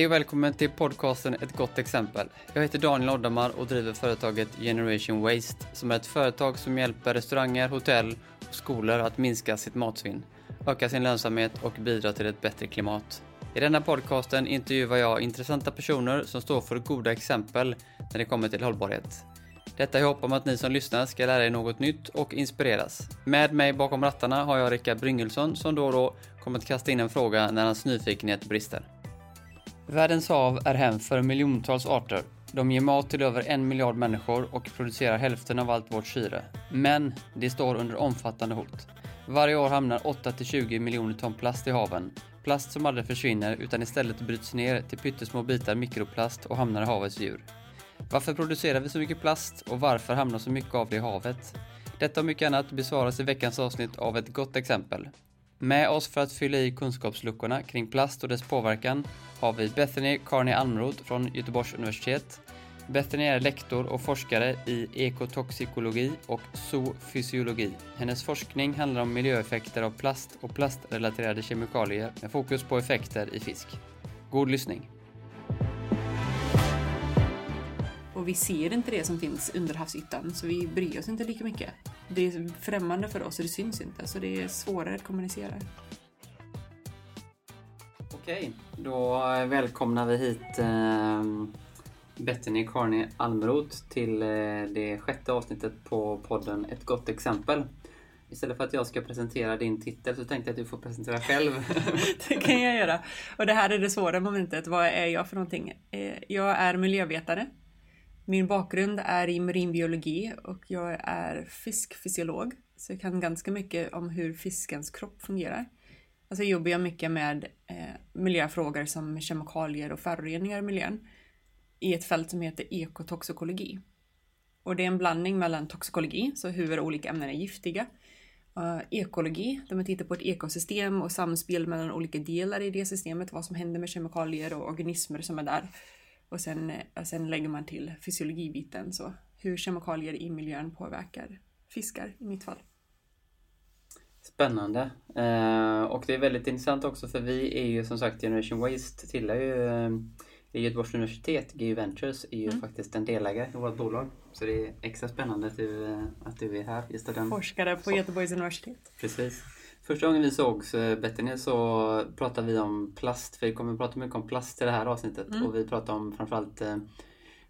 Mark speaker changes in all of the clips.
Speaker 1: Hej och välkommen till podcasten Ett gott exempel. Jag heter Daniel Oddamar och driver företaget Generation Waste som är ett företag som hjälper restauranger, hotell och skolor att minska sitt matsvinn, öka sin lönsamhet och bidra till ett bättre klimat. I denna podcasten intervjuar jag intressanta personer som står för goda exempel när det kommer till hållbarhet. Detta i hopp om att ni som lyssnar ska lära er något nytt och inspireras. Med mig bakom rattarna har jag Rickard Bryngelsson som då och då kommer att kasta in en fråga när hans nyfikenhet brister. Världens hav är hem för miljontals arter. De ger mat till över en miljard människor och producerar hälften av allt vårt syre. Men de står under omfattande hot. Varje år hamnar 8-20 miljoner ton plast i haven. Plast som aldrig försvinner utan istället bryts ner till pyttesmå bitar mikroplast och hamnar i havets djur. Varför producerar vi så mycket plast och varför hamnar så mycket av det i havet? Detta och mycket annat besvaras i veckans avsnitt av ett gott exempel. Med oss för att fylla i kunskapsluckorna kring plast och dess påverkan har vi Bethany Carney Almroth från Göteborgs universitet. Bethany är lektor och forskare i ekotoxikologi och zoofysiologi. Hennes forskning handlar om miljöeffekter av plast och plastrelaterade kemikalier med fokus på effekter i fisk. God lyssning!
Speaker 2: Och vi ser inte det som finns under havsytan, så vi bryr oss inte lika mycket. Det är främmande för oss och det syns inte, så det är svårare att kommunicera.
Speaker 1: Okej, då välkomnar vi hit eh, Bethany Carney Almroth till eh, det sjätte avsnittet på podden Ett gott exempel. Istället för att jag ska presentera din titel så tänkte jag att du får presentera själv.
Speaker 2: det kan jag göra. Och det här är det svåra momentet. Vad är jag för någonting? Eh, jag är miljövetare. Min bakgrund är i marinbiologi och jag är fiskfysiolog. Så jag kan ganska mycket om hur fiskens kropp fungerar. Alltså jobbar jag mycket med eh, miljöfrågor som kemikalier och föroreningar i miljön i ett fält som heter ekotoxikologi. Och det är en blandning mellan toxikologi, så hur olika ämnen är giftiga, uh, ekologi, där man tittar på ett ekosystem och samspel mellan olika delar i det systemet, vad som händer med kemikalier och organismer som är där. Och sen, och sen lägger man till fysiologibiten, så hur kemikalier i miljön påverkar fiskar i mitt fall.
Speaker 1: Spännande. Eh, och det är väldigt intressant också för vi är ju som sagt Generation Waste tillhör ju eh, Göteborgs universitet, GU Ventures, är ju mm. faktiskt en delägare i vårt bolag. Så det är extra spännande att du, eh, att du är här. Just
Speaker 2: den... Forskare på så. Göteborgs universitet.
Speaker 1: Precis. Första gången vi sågs, eh, Betty, så pratade vi om plast. För vi kommer att prata mycket om plast i det här avsnittet. Mm. Och vi pratade om framförallt eh,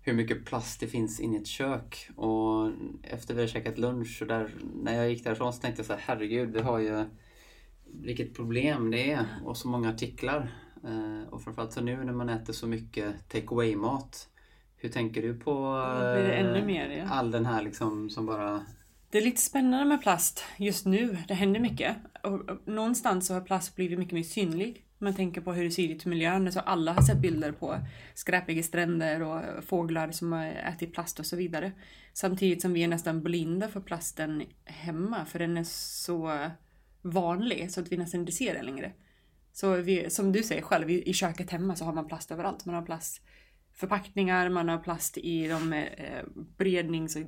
Speaker 1: hur mycket plast det finns inne i ett kök. Och efter vi hade käkat lunch, och där, när jag gick därifrån så tänkte jag så här, herregud, vi har ju vilket problem det är och så många artiklar. Eh, och framförallt så nu när man äter så mycket take away-mat. Hur tänker du på
Speaker 2: ännu mer, ja.
Speaker 1: all den här liksom som bara...
Speaker 2: Det är lite spännande med plast just nu. Det händer mycket. Och någonstans så har plast blivit mycket mer synlig man tänker på hur det ser ut i miljön. Så alla har sett bilder på skräpiga stränder och fåglar som har ätit plast och så vidare. Samtidigt som vi är nästan blinda för plasten hemma, för den är så vanlig så att vi nästan inte ser den längre. Så vi, som du säger själv, i, köket hemma så har man plast överallt. Man har plastförpackningar, man har plast i de eh, berednings och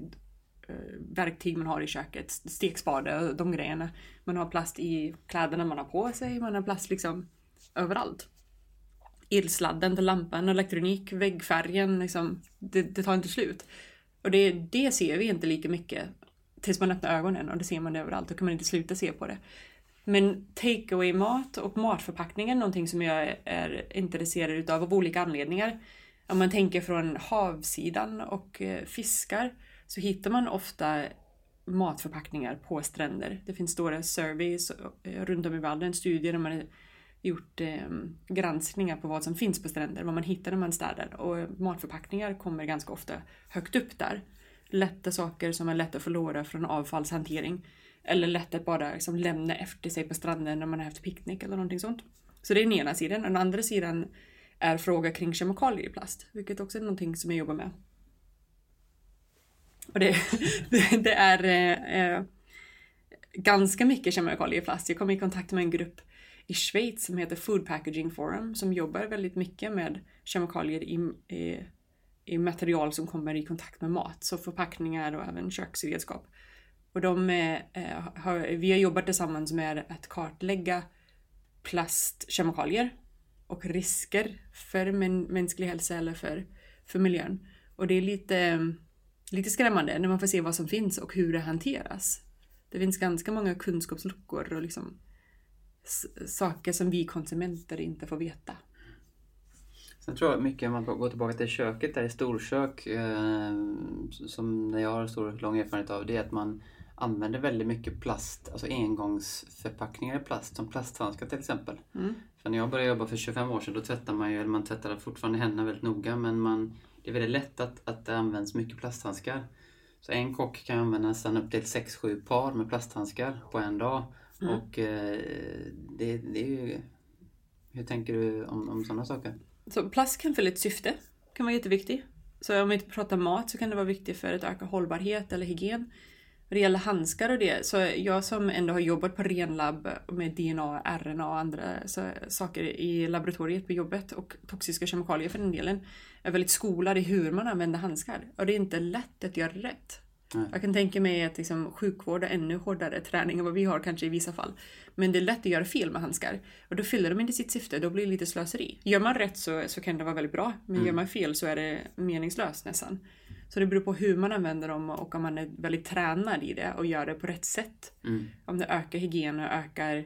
Speaker 2: Eh, verktyg man har i köket, stekspade och de grejerna. Man har plast i kläderna man har på sig, man har plast liksom överallt. Elsladden till lampan, elektronik, väggfärgen, liksom, det, det tar inte slut. Och det, det ser vi inte lika mycket tills man öppnar ögonen och det ser man överallt. Då kan man inte sluta se på det. Men takeaway mat och matförpackningar är någonting som jag är intresserad utav av olika anledningar. Om man tänker från havsidan och eh, fiskar så hittar man ofta matförpackningar på stränder. Det finns stora surveys eh, runt om i världen, studier där man har gjort eh, granskningar på vad som finns på stränder, vad man hittar när man städar. Och matförpackningar kommer ganska ofta högt upp där. Lätta saker som är lätta att förlora från avfallshantering. Eller lätt att bara liksom lämna efter sig på stranden när man har haft picknick eller någonting sånt. Så det är den ena sidan. Den andra sidan är fråga kring kemikalier i plast, vilket också är någonting som jag jobbar med. Och det, det är eh, eh, ganska mycket kemikalier i plast. Jag kom i kontakt med en grupp i Schweiz som heter Food Packaging Forum som jobbar väldigt mycket med kemikalier i, i, i material som kommer i kontakt med mat, så förpackningar och även köksredskap. Och de eh, eh har, vi har jobbat tillsammans med att kartlägga plastkemikalier och risker för män, mänsklig hälsa eller för, för miljön. Och det är lite, eh, lite skrämmande när man får se vad som finns och hur det hanteras. Det finns ganska många kunskapsluckor och liksom saker som vi konsumenter inte får veta.
Speaker 1: Sen tror jag mycket, om man går tillbaka till köket där i storkök, eh, som jag har stor lång erfarenhet av, det är att man använder väldigt mycket plast, alltså engångsförpackningar i plast, som plasthandskar till exempel. Mm. För när jag började jobba för 25 år sedan, då tvättar man ju, eller man tvättar fortfarande händerna väldigt noga, men man, det är väldigt lätt att, att det används mycket plasthandskar. Så en kock kan använda nästan upp till 6-7 par med plasthandskar på en dag. Mm. Och eh, det, det är ju... Hur tänker du om, om sådana saker?
Speaker 2: Så plast kan fylla ett syfte, kan vara jätteviktigt. Så om vi inte pratar mat så kan det vara viktigt för att öka hållbarhet eller hygien. Vad det gäller handskar och det, så jag som ändå har jobbat på renlabb med DNA, RNA och andra så, saker i laboratoriet på jobbet och toxiska kemikalier för den delen, är väldigt skolad i hur man använder handskar. Och det är inte lätt att göra rätt. Nej. Jag kan tänka mig att liksom, sjukvård är ännu hårdare träning än vad vi har kanske i vissa fall. Men det är lätt att göra fel med handskar. Och då fyller de inte sitt syfte, då blir det lite slöseri. Gör man rätt så, så kan det vara väldigt bra, men mm. gör man fel så är det meningslöst nästan. Så det beror på hur man använder dem och om man är väldigt tränad i det och gör det på rätt sätt. Mm. Om det ökar hygien och ökar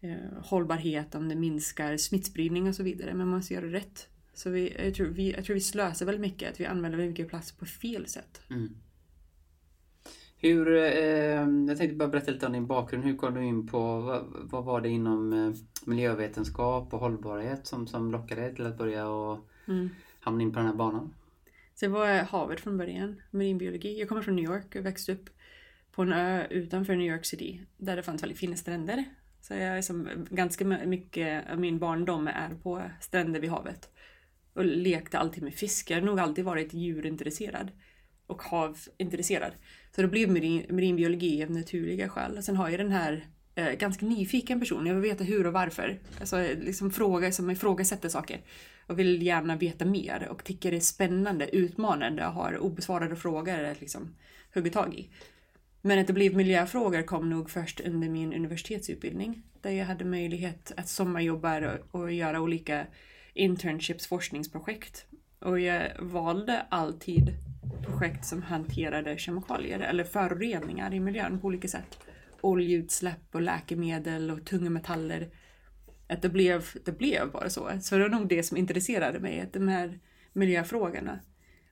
Speaker 2: eh, hållbarhet, om det minskar smittspridning och så vidare. Men man måste göra det rätt. Så vi, jag, tror vi, jag tror vi slösar väldigt mycket, att vi använder väldigt mycket plats på fel sätt. Mm.
Speaker 1: Hur, eh, jag tänkte bara berätta lite om din bakgrund. Hur kom du in på, vad, vad var det inom eh, miljövetenskap och hållbarhet som, som lockade dig till att börja och mm. hamna in på den här banan?
Speaker 2: Så jag var Harvard från början, marinbiologi. Jag kommer från New York och växte upp på en ö utanför New York City där det fanns väldigt fina stränder. Så jag liksom, ganska mycket av min barndom är på stränder vid havet. Och lekte alltid med fisk. Jag har nog alltid varit djurintresserad och havintresserad. Så det blev marin, marinbiologi av naturliga skäl. Sen har jag den här eh, ganska nyfiken person. Jag vill veta hur och varför. Alltså eh, liksom fråga som ifrågasätter saker. Och vill gärna veta mer och tycker det är spännande, utmanande och har obesvarade frågor att liksom hugga tag i. Men att det blev miljöfrågor kom nog först under min universitetsutbildning. Där jag hade möjlighet att sommarjobba och, och göra olika internships, forskningsprojekt. Och jag valde alltid projekt som hanterade kemikalier eller föroreningar i miljön på olika sätt. Oljeutsläpp och läkemedel och tunga metaller. Att det blev, det blev bara så. Så det var nog det som intresserade mig, de här miljöfrågorna.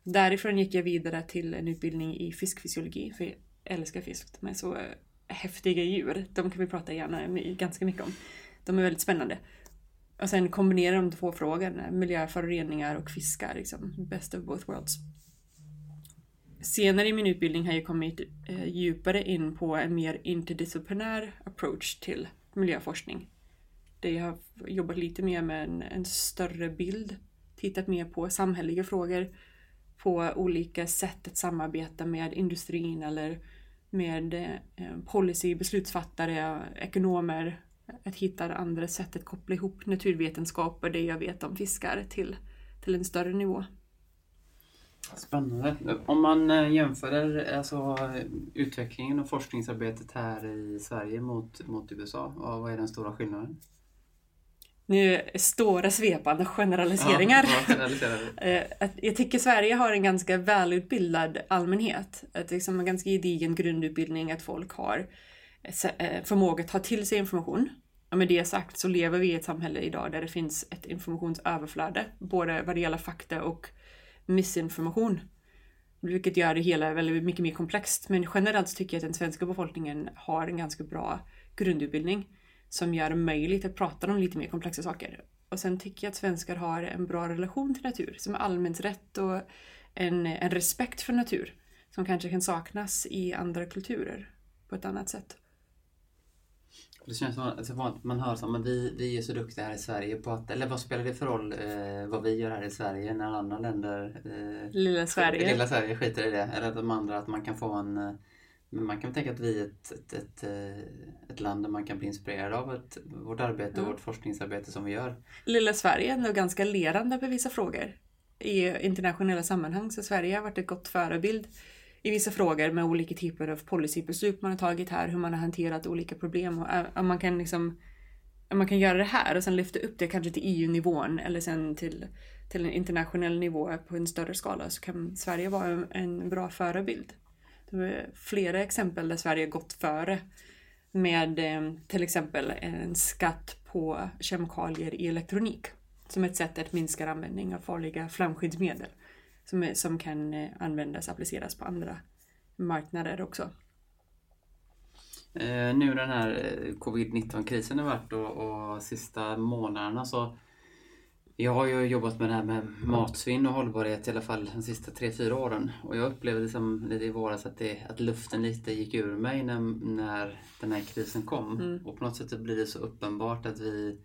Speaker 2: Därifrån gick jag vidare till en utbildning i fiskfysiologi, för jag älskar fisk. De är så eh, häftiga djur. De kan vi prata gärna ganska mycket om. De är väldigt spännande. Och sen kombinera de två frågorna, miljöföroreningar och fiskar. Liksom. Best of both worlds. Senare i min utbildning har jag kommit eh, djupare in på en mer interdisciplinär approach till miljöforskning. Där jag har jobbat lite mer med en, en större bild, tittat mer på samhälleliga frågor, på olika sätt att samarbeta med industrin eller med eh, policy, beslutsfattare, ekonomer, att hitta andra sätt att koppla ihop naturvetenskap och det jag vet om fiskar till, till en större nivå.
Speaker 1: Spännande. Om man eh, jämför alltså, utvecklingen och forskningsarbetet här i Sverige mot, mot USA, vad är den stora skillnaden?
Speaker 2: Nu stora svepande generaliseringar. Ja, eh, jag tycker Sverige har en ganska välutbildad allmänhet. Att liksom en ganska gedigen grundutbildning, att folk har eh, förmåga att ta till sig information. Ja, med det sagt så lever vi i ett samhälle idag där det finns ett informationsöverflöde, både vad det gäller fakta och missinformation. Vilket gör det hela väldigt mycket mer komplext. Men generellt tycker jag att den svenska befolkningen har en ganska bra grundutbildning som gör det möjligt att prata om lite mer komplexa saker. Och sen tycker jag att svenskar har en bra relation till natur, som är allmänt rätt och en, en respekt för natur som kanske kan saknas i andra kulturer på ett annat sätt.
Speaker 1: Det känns som att alltså, man hör att vi, vi är så duktiga här i Sverige på att, eller vad spelar det för roll eh, vad vi gör här i Sverige när andra länder...
Speaker 2: Eh, lilla Sverige.
Speaker 1: Lilla Sverige skiter i det. Eller de andra, att man kan få en... Eh, men man kan tänka att vi är ett, ett, ett, eh, ett, land där man kan bli inspirerad av ett, vårt arbete och vårt forskningsarbete som vi gör.
Speaker 2: Lilla Sverige är ändå ganska lerande på vissa frågor. I internationella sammanhang så Sverige har varit ett gott förebild i vissa frågor med olika typer av policybeslut man har tagit här, hur man har hanterat olika problem och eh, man kan liksom man kan göra det här och sen lyfta upp det kanske till EU-nivån eller sen till, till en internationell nivå på en större skala så kan Sverige vara en, en bra förebild. Det är flera exempel där Sverige gått före med eh, till exempel en skatt på kemikalier i elektronik som ett sätt att minska användning av farliga flamskyddsmedel som, är, som kan eh, användas appliceras på andra marknader också.
Speaker 1: Eh, nu den här eh, covid-19 krisen har varit och, och sista månaderna så jag har ju jobbat med det här med matsvinn och hållbarhet i alla fall de sista tre fyra åren. Och jag upplevde liksom lite i våras att, det, att luften lite gick ur mig när, när den här krisen kom. Mm. Och på något sätt blir det så uppenbart att vi,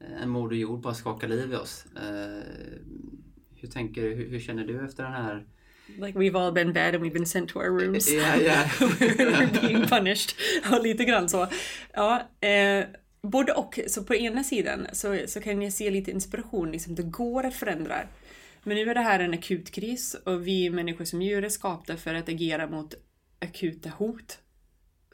Speaker 1: eh, en moder jord bara skakar liv i oss. Eh, hur tänker hur, hur, känner du efter den här
Speaker 2: Like we've all been bad and we've been sent to our rooms.
Speaker 1: Yeah, yeah.
Speaker 2: We're being punished. Ja, lite grann så. Ja, eh, både och. Så på ena sidan så, så kan jag se lite inspiration, liksom det går att förändra. Men nu är det här en akut kris och vi människor som djur är skapta för att agera mot akuta hot.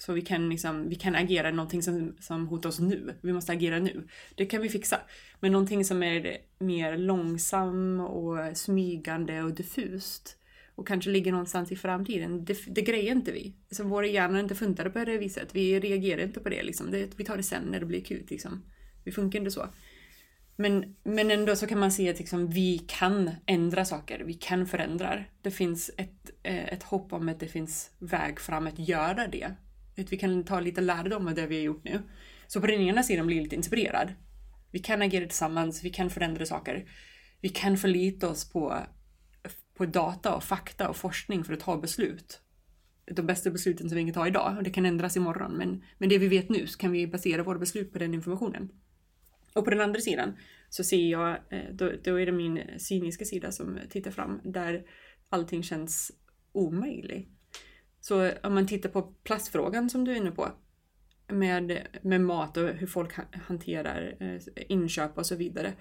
Speaker 2: Så vi kan, liksom, vi kan agera någonting som, som hotar oss nu. Vi måste agera nu. Det kan vi fixa. Men någonting som är mer långsam och smygande och diffust och kanske ligger någonstans i framtiden. Det, det grejer inte vi. Så våra hjärnor är inte funtade på det viset. Vi reagerar inte på det. Liksom. det vi tar det sen när det blir akut. Liksom. Vi funkar inte så. Men, men ändå så kan man se att liksom, vi kan ändra saker. Vi kan förändra. Det finns ett, eh, ett hopp om att det finns väg fram att göra det. Att vi kan ta lite lärdom av det vi har gjort nu. Så på den ena sidan blir jag lite inspirerad. Vi kan agera tillsammans, vi kan förändra saker. Vi kan förlita oss på på data och fakta och forskning för att ta beslut. De bästa besluten som vi kan ta idag, och det kan ändras imorgon, men, men det vi vet nu så kan vi basera våra beslut på den informationen. Och på den andra sidan så ser jag, eh, då, då är det min cyniska sida som tittar fram, där allting känns omöjligt. Så om man tittar på plastfrågan som du är inne på, med, med mat och hur folk hanterar eh, inköp och så vidare.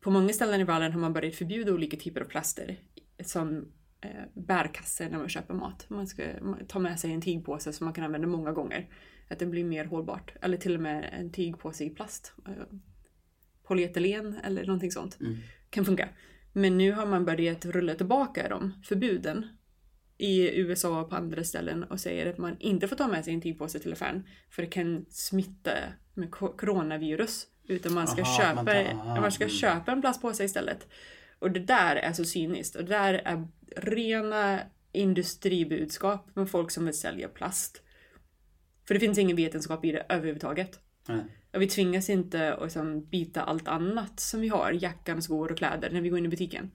Speaker 2: På många ställen i världen har man börjat förbjuda olika typer av plaster som eh, bärkasse när man köper mat. Man ska ta med sig en tygpåse som man kan använda många gånger. Att det blir mer hållbart. Eller till och med en tygpåse i plast. Eh, polyetelen eller någonting sånt. Mm. Kan funka. Men nu har man börjat rulla tillbaka de förbuden i USA och på andra ställen och säger att man inte får ta med sig en tygpåse till affären för det kan smitta med coronavirus. Utan man ska, aha, köpa, man, tar, man ska mm. köpa en plastpåse istället. Och det där är så cyniskt. Och det där är rena industribudskap med folk som vill sälja plast. För det finns ingen vetenskap i det överhuvudtaget. Mm. Och vi tvingas inte att liksom byta allt annat som vi har, jackan, skor och kläder, när vi går in i butiken.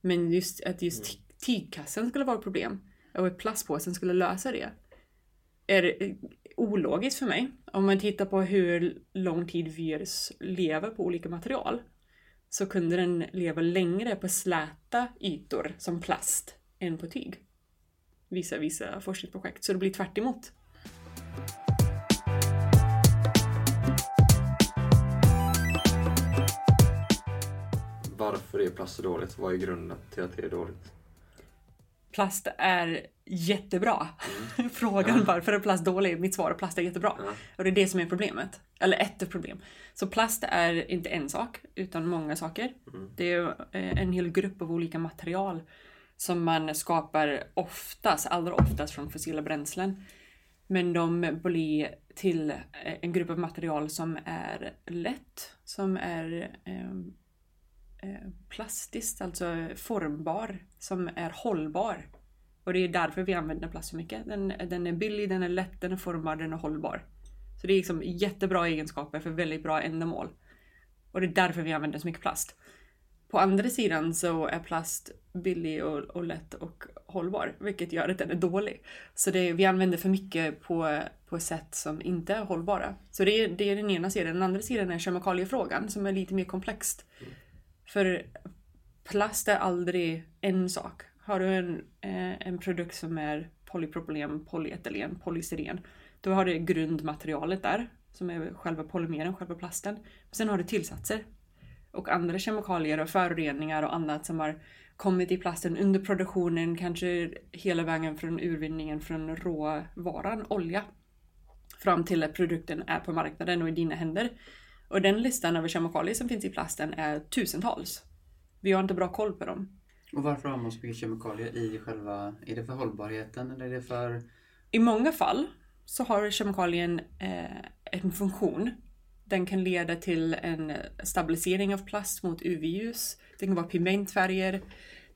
Speaker 2: Men just att just mm tygkassen skulle vara ett problem och att plastpåsen skulle lösa det är ologiskt för mig. Om man tittar på hur lång tid virus lever på olika material så kunde den leva längre på släta ytor som plast än på tyg. Vissa, vissa forskningsprojekt, så det blir tvärt emot.
Speaker 3: Varför är plast så dåligt? Vad är grunden till att det är dåligt?
Speaker 2: Plast är jättebra. Mm. Frågan ja. varför är plast dålig? Mitt svar är plast är jättebra. Ja. Och det är det som är problemet. Eller ett problem. Så plast är inte en sak, utan många saker. Mm. Det är eh, en hel grupp av olika material som man skapar oftast, allra oftast från fossila bränslen. Men de blir till eh, en grupp av material som är lätt, som är eh, Eh, plastiskt, alltså formbar, som är hållbar. Och det är därför vi använder plast så mycket. Den, den är billig, den är lätt, den är formbar, den är hållbar. Så det är liksom jättebra egenskaper för väldigt bra ändamål. Och det är därför vi använder så mycket plast. På andra sidan så är plast billig och, och lätt och hållbar, vilket gör att den är dålig. Så det, vi använder för mycket på, på sätt som inte är hållbara. Så det är, det är den ena sidan. Den andra sidan är kemikaliefrågan som är lite mer komplext. Mm. För plast är aldrig en sak. Har du en, eh, en produkt som är polypropylen, polyetylen, polystyren, då har du grundmaterialet där, som är själva polymeren, själva plasten. Sen har du tillsatser och andra kemikalier och föroreningar och annat som har kommit i plasten under produktionen, kanske hela vägen från urvinningen från råvaran, olja, fram till att produkten är på marknaden och i dina händer. Och den listan över kemikalier som finns i plasten är tusentals. Vi har inte bra koll på dem.
Speaker 1: Och varför har man så mycket kemikalier i själva... Är det för hållbarheten eller är det för...
Speaker 2: I många fall så har kemikalien eh, en funktion. Den kan leda till en stabilisering av plast mot UV-ljus. Det kan vara pigmentfärger.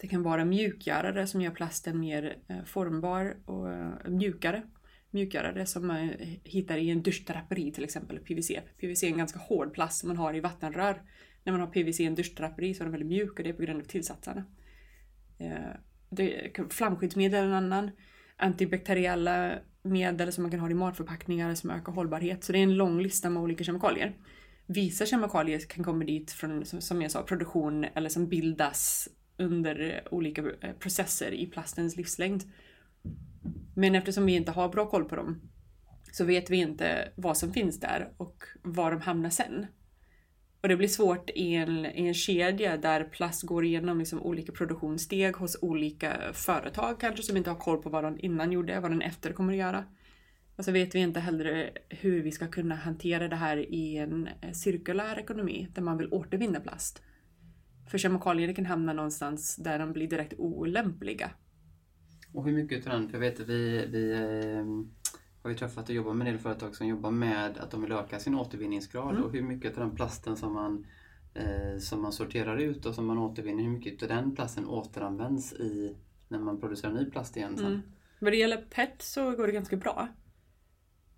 Speaker 2: Det kan vara mjukgörare som gör plasten mer eh, formbar och eh, mjukare. Mjukgörare som man hittar i en duschdraperi till exempel, PVC. PVC är en ganska hård plast som man har i vattenrör. När man har PVC i en duschdraperi så är den väldigt mjuk och det är på grund av tillsatserna. Eh, flamskyddsmedel är en annan. Antibakteriella medel som man kan ha i matförpackningar som ökar hållbarhet. Så det är en lång lista med olika kemikalier. Vissa kemikalier kan komma dit från, som jag sa, produktion eller som bildas under eh, olika eh, processer i plastens livslängd. Men eftersom vi inte har bra koll på dem så vet vi inte vad som finns där och var de hamnar sen. Och det blir svårt i en, i en kedja där plast går igenom liksom olika produktionssteg hos olika företag kanske som inte har koll på vad de innan gjorde, vad den efter kommer att göra. Och så vet vi inte heller hur vi ska kunna hantera det här i en eh, cirkulär ekonomi där man vill återvinna plast. För kemikalier kan hamna någonstans där de blir direkt olämpliga.
Speaker 1: Och hur mycket av den, för jag vet att vi, vi eh, har ju träffat och jobbat med en del företag som jobbar med att de vill öka sin återvinningsgrad mm. och hur mycket av den plasten som man, eh, som man sorterar ut och som man återvinner, hur mycket av den plasten återanvänds i när man producerar ny plast igen sen. Mm.
Speaker 2: Vad det gäller PET så går det ganska bra.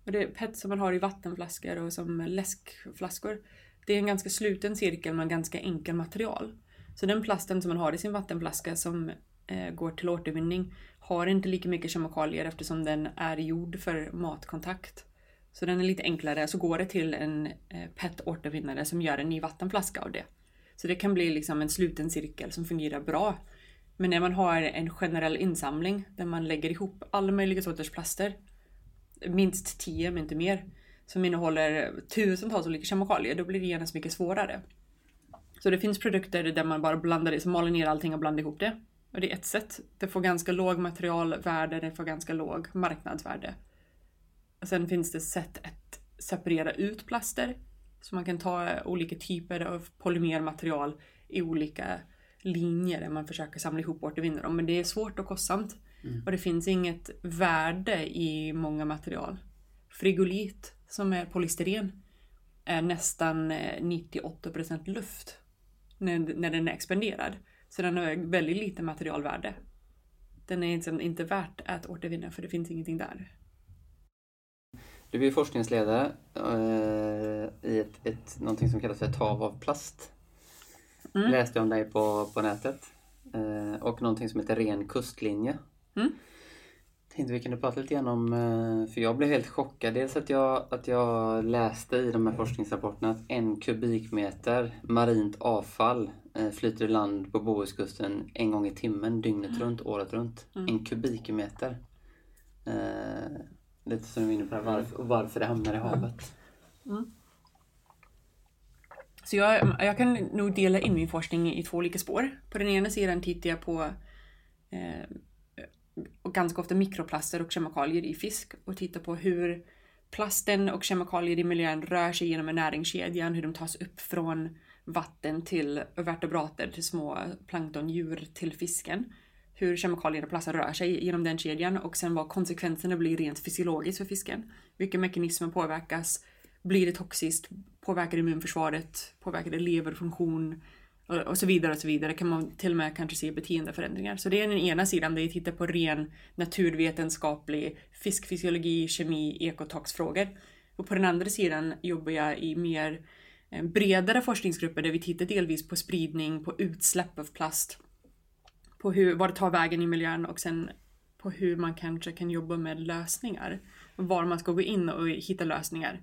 Speaker 2: Och det PET som man har i vattenflaskor och som läskflaskor. Det är en ganska sluten cirkel med ganska enkel material. Så den plasten som man har i sin vattenflaska som eh, går till återvinning har inte lika mycket kemikalier eftersom den är gjord för matkontakt. Så den är lite enklare, så går det till en eh, PET-återvinnare som gör en ny vattenflaska av det. Så det kan bli liksom en sluten cirkel som fungerar bra. Men när man har en generell insamling där man lägger ihop alla möjliga sorters plaster, minst 10 men inte mer, som innehåller tusentals olika kemikalier, då blir det genast mycket svårare. Så det finns produkter där man bara blandar det, så maler ner allting och blandar ihop det. Och det är ett sätt. Det får ganska låg materialvärde, det får ganska låg marknadsvärde. Och sen finns det sätt att separera ut plaster. Så man kan ta olika typer av polymermaterial i olika linjer där man försöker samla ihop och återvinna dem. Men det är svårt och kostsamt. Mm. Och det finns inget värde i många material. Frigolit, som är polystyren, är nästan 98% eh, luft när, när den är expanderad. Så den har väldigt lite materialvärde. Den är liksom inte värt att återvinna för det finns ingenting där.
Speaker 1: Du är forskningsledare eh, i ett, ett, någonting som kallas för ett hav av plast. Mm. Läste om dig på, på nätet. Eh, och någonting som heter ren kustlinje. Mm. Tänkte vi kunde prata lite grann om, eh, för jag blev helt chockad. Dels att jag, att jag läste i de här forskningsrapporterna att en kubikmeter marint avfall flyter i land på Bohuskusten en gång i timmen, dygnet mm. runt, året runt. Mm. En kubikmeter. Eh, lite som du är inne på, varför, och varför det hamnar i havet. Mm.
Speaker 2: Så jag, jag kan nog dela in min forskning i två olika spår. På den ena sidan tittar jag på eh, och ganska ofta mikroplaster och kemikalier i fisk och titta på hur plasten och kemikalier i miljön rör sig genom en näringskedjan, hur de tas upp från vatten till vertebrater, till små planktondjur, till fisken. Hur kemikalier och plaster rör sig genom den kedjan och sen vad konsekvenserna blir rent fysiologiskt för fisken. Vilka mekanismer påverkas? Blir det toxiskt? Påverkar det immunförsvaret? Påverkar det leverfunktion? och så vidare och så vidare kan man till och med kanske se beteendeförändringar. Så det är den ena sidan där vi tittar på ren naturvetenskaplig fiskfysiologi, kemi, ekotoxfrågor. Och på den andra sidan jobbar jag i mer Eh, bredare forskningsgrupper där vi tittar delvis på spridning, på utsläpp av plast, på hur, vad det tar vägen i miljön och sen på hur man kanske kan jobba med lösningar. Var man ska gå in och hitta lösningar.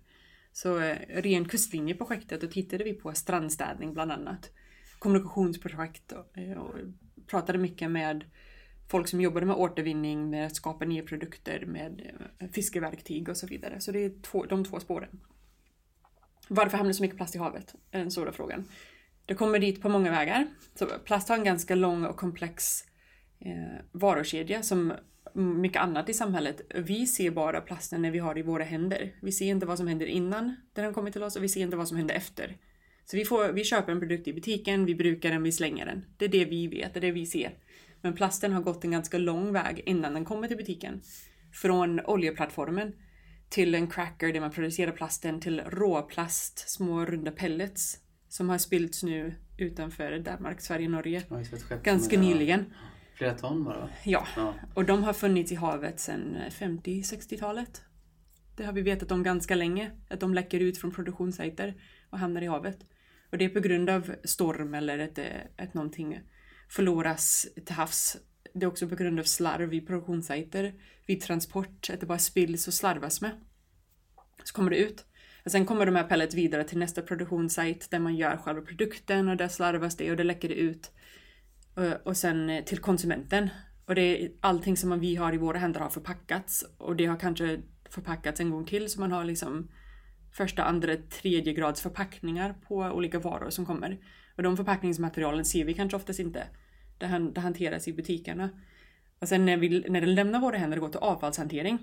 Speaker 2: Så eh, ren kustlinjeprojektet, då tittade vi på strandstädning bland annat kommunikationsprojekt och, eh, och pratade mycket med folk som jobbade med återvinning, med att skapa nya produkter, med fiskeverktyg och så vidare. Så det är två, de två spåren. Varför hamnar så mycket plast i havet? Är den stora frågan. Det kommer dit på många vägar. Så plast har en ganska lång och komplex eh, varukedja som mycket annat i samhället. Vi ser bara plasten när vi har det i våra händer. Vi ser inte vad som händer innan den kommer till oss och vi ser inte vad som händer efter. Så vi, får, vi köper en produkt i butiken, vi brukar den, vi slänger den. Det är det vi vet, det är det vi ser. Men plasten har gått en ganska lång väg innan den kommer till butiken. Från oljeplattformen till en cracker där man producerar plasten till råplast, små runda pellets som har spillts nu utanför Danmark, Sverige, Norge. Ganska nyligen.
Speaker 1: Flera ton bara?
Speaker 2: Ja,
Speaker 1: Ja.
Speaker 2: och de har funnits i havet sedan 50-60-talet. Det har vi vetat om ganska länge, att de läcker ut från produktionssajter och hamnar i havet. Och det är på grund av storm eller att, det- att någonting förloras till havs. Det är också på grund av slarv i produktionssajter, vid transport, att det bara spills och slarvas med. Så kommer det ut. Och sen kommer de här pellet vidare till nästa produktionssajt där man gör själva produkten och där slarvas det och det läcker det ut. Och- Och sen eh, till konsumenten. Och det är allting som vi har i våra händer har förpackats. Och det har kanske förpackats en gång till så man har liksom första, andra, tredje grads förpackningar på olika varor som kommer. Och de förpackningsmaterialen ser vi kanske oftast inte. Det, han, det hanteras i butikerna. Och sen när, vi, när det lämnar våra händer och går till avfallshantering,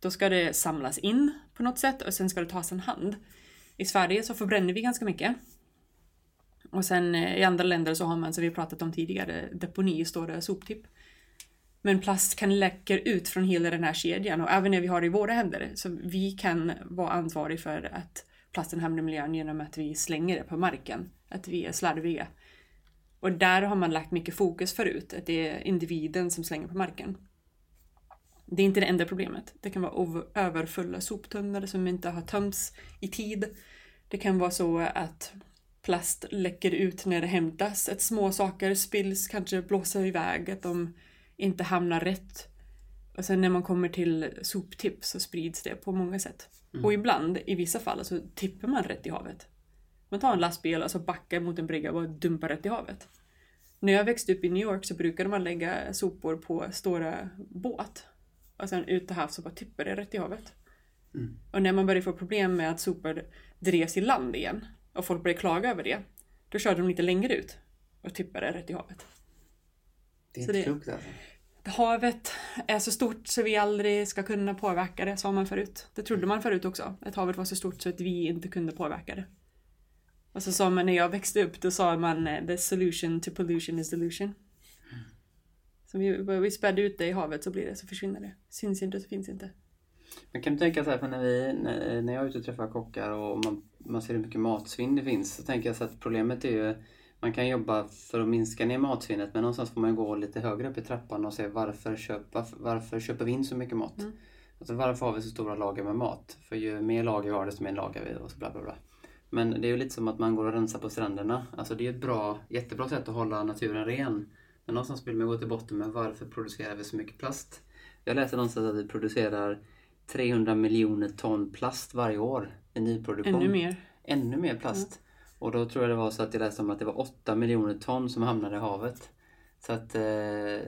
Speaker 2: då ska det samlas in på något sätt och sen ska det tas en hand. I Sverige så förbränner vi ganska mycket. Och sen eh, i andra länder så har man, som vi pratat om tidigare, deponi, stora soptipp. Men plast kan läcka ut från hela den här kedjan och även när vi har det i våra händer. Så vi kan vara ansvariga för att plasten hamnar i miljön genom att vi slänger det på marken. Att vi är slarviga. Och där har man lagt mycket fokus förut, att det är individen som slänger på marken. Det är inte det enda problemet. Det kan vara överfulla soptunnor som inte har tömts i tid. Det kan vara så att plast läcker ut när det hämtas. Att små saker spills, kanske blåser iväg, att de inte hamnar rätt. Och sen när man kommer till soptipp så sprids det på många sätt. Och ibland, i vissa fall, så tippar man rätt i havet. Man tar en lastbil och så backar mot en brygga och bara dumpar rätt i havet. När jag växte upp i New York så brukade man lägga sopor på stora båt. Och sen ut till havs och bara tippa det rätt i havet.
Speaker 1: Mm.
Speaker 2: Och när man började få problem med att sopor drevs i land igen och folk började klaga över det. Då körde de lite längre ut och tippade det rätt i havet.
Speaker 1: Det är
Speaker 2: Så
Speaker 1: inte klokt alltså.
Speaker 2: Havet är så stort så vi aldrig ska kunna påverka det, sa man förut. Det trodde man förut också. Att havet var så stort så att vi inte kunde påverka det. Och så sa man när jag växte upp, då sa man eh, the solution to pollution is delusion. Så vi, vi spädde ut det i havet så blir det, så försvinner det. Syns inte så finns inte.
Speaker 1: Men kan du tänka så här, för när, vi, när, jag är ute och träffar kockar och man, man ser hur mycket matsvinn det finns så tänker jag så att problemet är ju man kan jobba för att minska ner matsvinnet men någonstans får man gå lite högre upp i trappan och se varför, köpa, varför köper vi in så mycket mat?
Speaker 2: Mm.
Speaker 1: Alltså varför har vi så stora lager med mat? För ju mer lager vi har desto mer lagar vi och så bla bla bla. Men det är ju lite som att man går och rensar på stränderna. Alltså det är ett bra, jättebra sätt att hålla naturen ren. Men någonstans vill man gå till botten med varför producerar vi så mycket plast? Jag läste någonstans att vi producerar 300 miljoner ton plast varje år i nyproduktion.
Speaker 2: Ännu mer.
Speaker 1: Ännu mer plast. Och då tror jag det var så att jag läste om att det var 8 miljoner ton som hamnade i havet. Så att... Eh,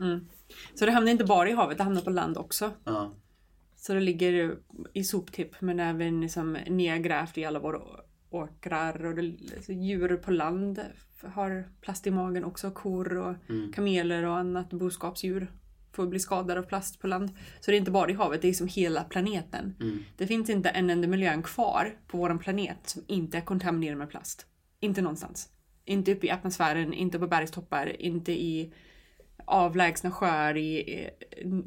Speaker 2: Mm. Så det hamnar inte bara i havet, det hamnar på land också.
Speaker 1: ja.
Speaker 2: Så det ligger i soptipp men även liksom nedgrävt i alla våra åkrar och det, alltså djur på land har plast i magen också. Kor och
Speaker 1: Mm.
Speaker 2: kameler och annat boskapsdjur får bli skadade av plast på land. Så det är inte bara i havet, det är som hela planeten.
Speaker 1: Mm.
Speaker 2: Det finns inte en enda miljö kvar på vår planet som inte är kontaminerad med plast. Inte någonstans. Inte uppe i atmosfären, inte på bergstoppar, inte i avlägsna sjöar i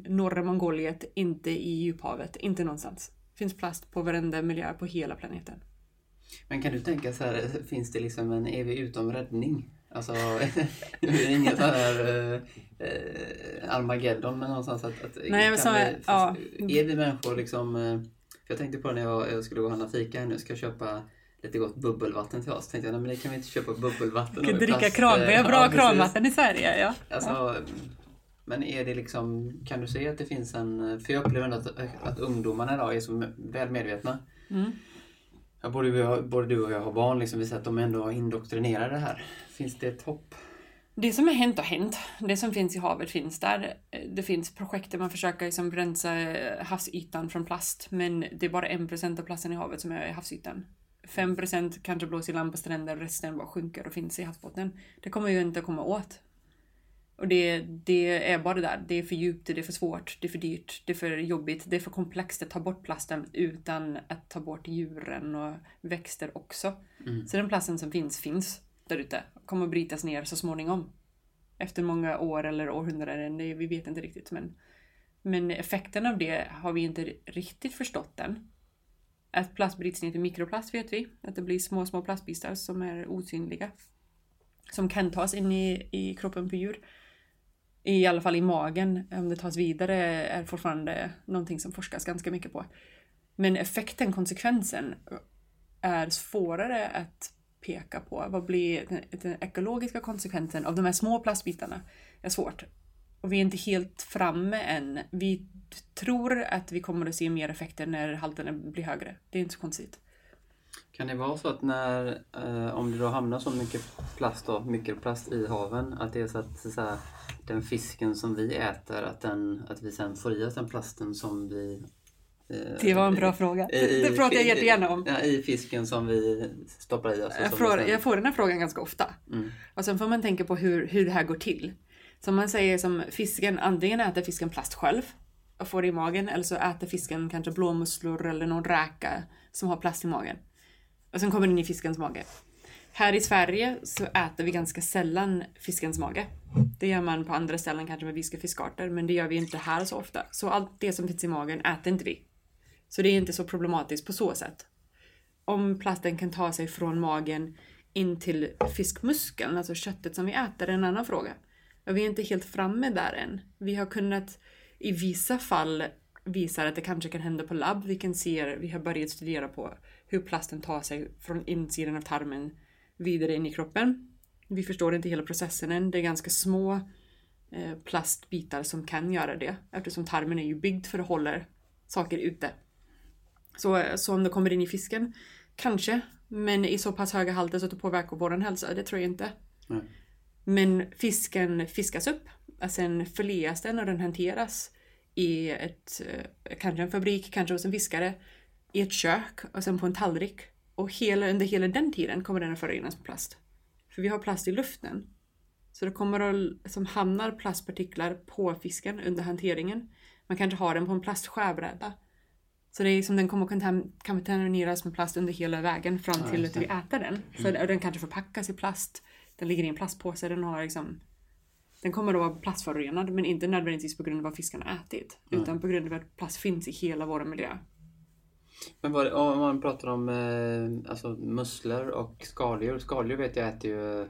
Speaker 2: norra Mongoliet, inte i djuphavet, inte någonstans. Det finns plast på varenda miljö på hela planeten.
Speaker 1: Men kan du tänka så här, finns det liksom en evig utom räddning? Alltså, det är inget så här eh, eh, Armageddon men någonstans att... att
Speaker 2: Nej, men så-
Speaker 1: vi,
Speaker 2: ja.
Speaker 1: Är vi människor liksom... eh, För jag tänkte på det när jag, jag skulle gå och handla fika här nu, ska jag köpa lite gott bubbelvatten till oss. Tänkte jag, nej men det kan vi inte köpa bubbelvatten.
Speaker 2: Kan
Speaker 1: och
Speaker 2: dricka
Speaker 1: plast,
Speaker 2: kran, vi har
Speaker 1: ja,
Speaker 2: bra
Speaker 1: precis.
Speaker 2: kranvatten i Sverige. Ja.
Speaker 1: Alltså, men är det liksom, kan du se att det finns en, för jag upplever att, att ungdomarna idag är så väl medvetna.
Speaker 2: Mm.
Speaker 1: Ja, både, vi både du och jag har barn, liksom, vi ser att de ändå har indoktrinerade här. Finns det ett hopp?
Speaker 2: Det som har hänt har hänt. Det som finns i havet finns där. Det finns projekt där man försöker liksom rensa havsytan från plast. Men det är bara 1% av plasten i havet som är i havsytan. 5% kanske blåser i land på stränder, resten bara sjunker och finns i havsbotten. Det kommer ju inte att komma åt. Och det, det är bara det där. Det är för djupt, det är för svårt, det är för dyrt, det är för jobbigt, det är för komplext att ta bort plasten utan att ta bort djuren och växter också.
Speaker 1: Mm.
Speaker 2: Så den plasten som finns, finns där ute. Kommer att brytas ner så småningom. Efter många år eller århundraden, det, vi vet inte riktigt. Men, men effekten av det har vi inte riktigt förstått än. Att plast bryts ner till mikroplast vet vi. Att det blir små, små plastbitar som är osynliga. Som kan tas in i, i kroppen på djur. I alla fall i magen. Om det tas vidare är fortfarande någonting som forskas ganska mycket på. Men effekten, konsekvensen, är svårare att peka på. Vad blir den, den ekologiska konsekvensen av de här små plastbitarna? är svårt. Och vi är inte helt framme än. Vi tror att vi kommer att se mer effekter när halterna blir högre. Det är inte så konstigt.
Speaker 1: Kan det vara så att när, eh, om det då hamnar så mycket plast då, mikroplast i haven, att det är så att, så att den fisken som vi äter, att, den, att vi sen får i oss den plasten som vi...
Speaker 2: Eh, det var en bra
Speaker 1: i,
Speaker 2: fråga. I, det pratar jag jättegärna om.
Speaker 1: I fisken som vi stoppar i oss.
Speaker 2: Jag får, sen... jag får den här frågan ganska ofta.
Speaker 1: Mm.
Speaker 2: Och sen får man tänka på hur, hur det här går till. Som man säger som fisken, antingen äter fisken plast själv och får det i magen, eller så äter fisken kanske blåmusslor eller någon räka som har plast i magen. Och sen kommer den i fiskens mage. Här i Sverige så äter vi ganska sällan fiskens mage. Det gör man på andra ställen, kanske med vissa fiskarter, men det gör vi inte här så ofta. Så allt det som finns i magen äter inte vi. Så det är inte så problematiskt på så sätt. Om plasten kan ta sig från magen in till fiskmuskeln, alltså köttet som vi äter, är en annan fråga. Och vi är inte helt framme där än. Vi har kunnat i vissa fall visa att det kanske kan hända på labb. Vi kan se, vi har börjat studera på hur plasten tar sig från insidan av tarmen vidare in i kroppen. Vi förstår inte hela processen än. Det är ganska små eh, plastbitar som kan göra det eftersom tarmen är ju byggd för att hålla saker ute. Så, så om det kommer in i fisken, kanske. Men i så pass höga halter så att det påverkar vår hälsa, det tror jag inte.
Speaker 1: Nej.
Speaker 2: Men fisken fiskas upp, sen förleas den och den hanteras i ett, eh, kanske en fabrik, kanske hos en fiskare, i ett kök och sen på en tallrik. Och hela, under hela den tiden kommer den att förorenas med plast. För vi har plast i luften. Så det kommer att, som hamnar plastpartiklar på fisken under hanteringen. Man kanske har den på en plastskärbräda. Så det är som den kommer att kontamineras med plast under hela vägen fram till att vi äter den. Så mm. den kanske förpackas i plast. Den ligger i en plastpåse. Den har liksom den kommer att vara plastförorenad men inte nödvändigtvis på grund av vad fiskarna ätit. Mm. Utan på grund av att plast finns i hela vår miljö.
Speaker 1: Men vad, om man pratar om eh, alltså musslor och skaldjur. Skaldjur vet jag äter ju,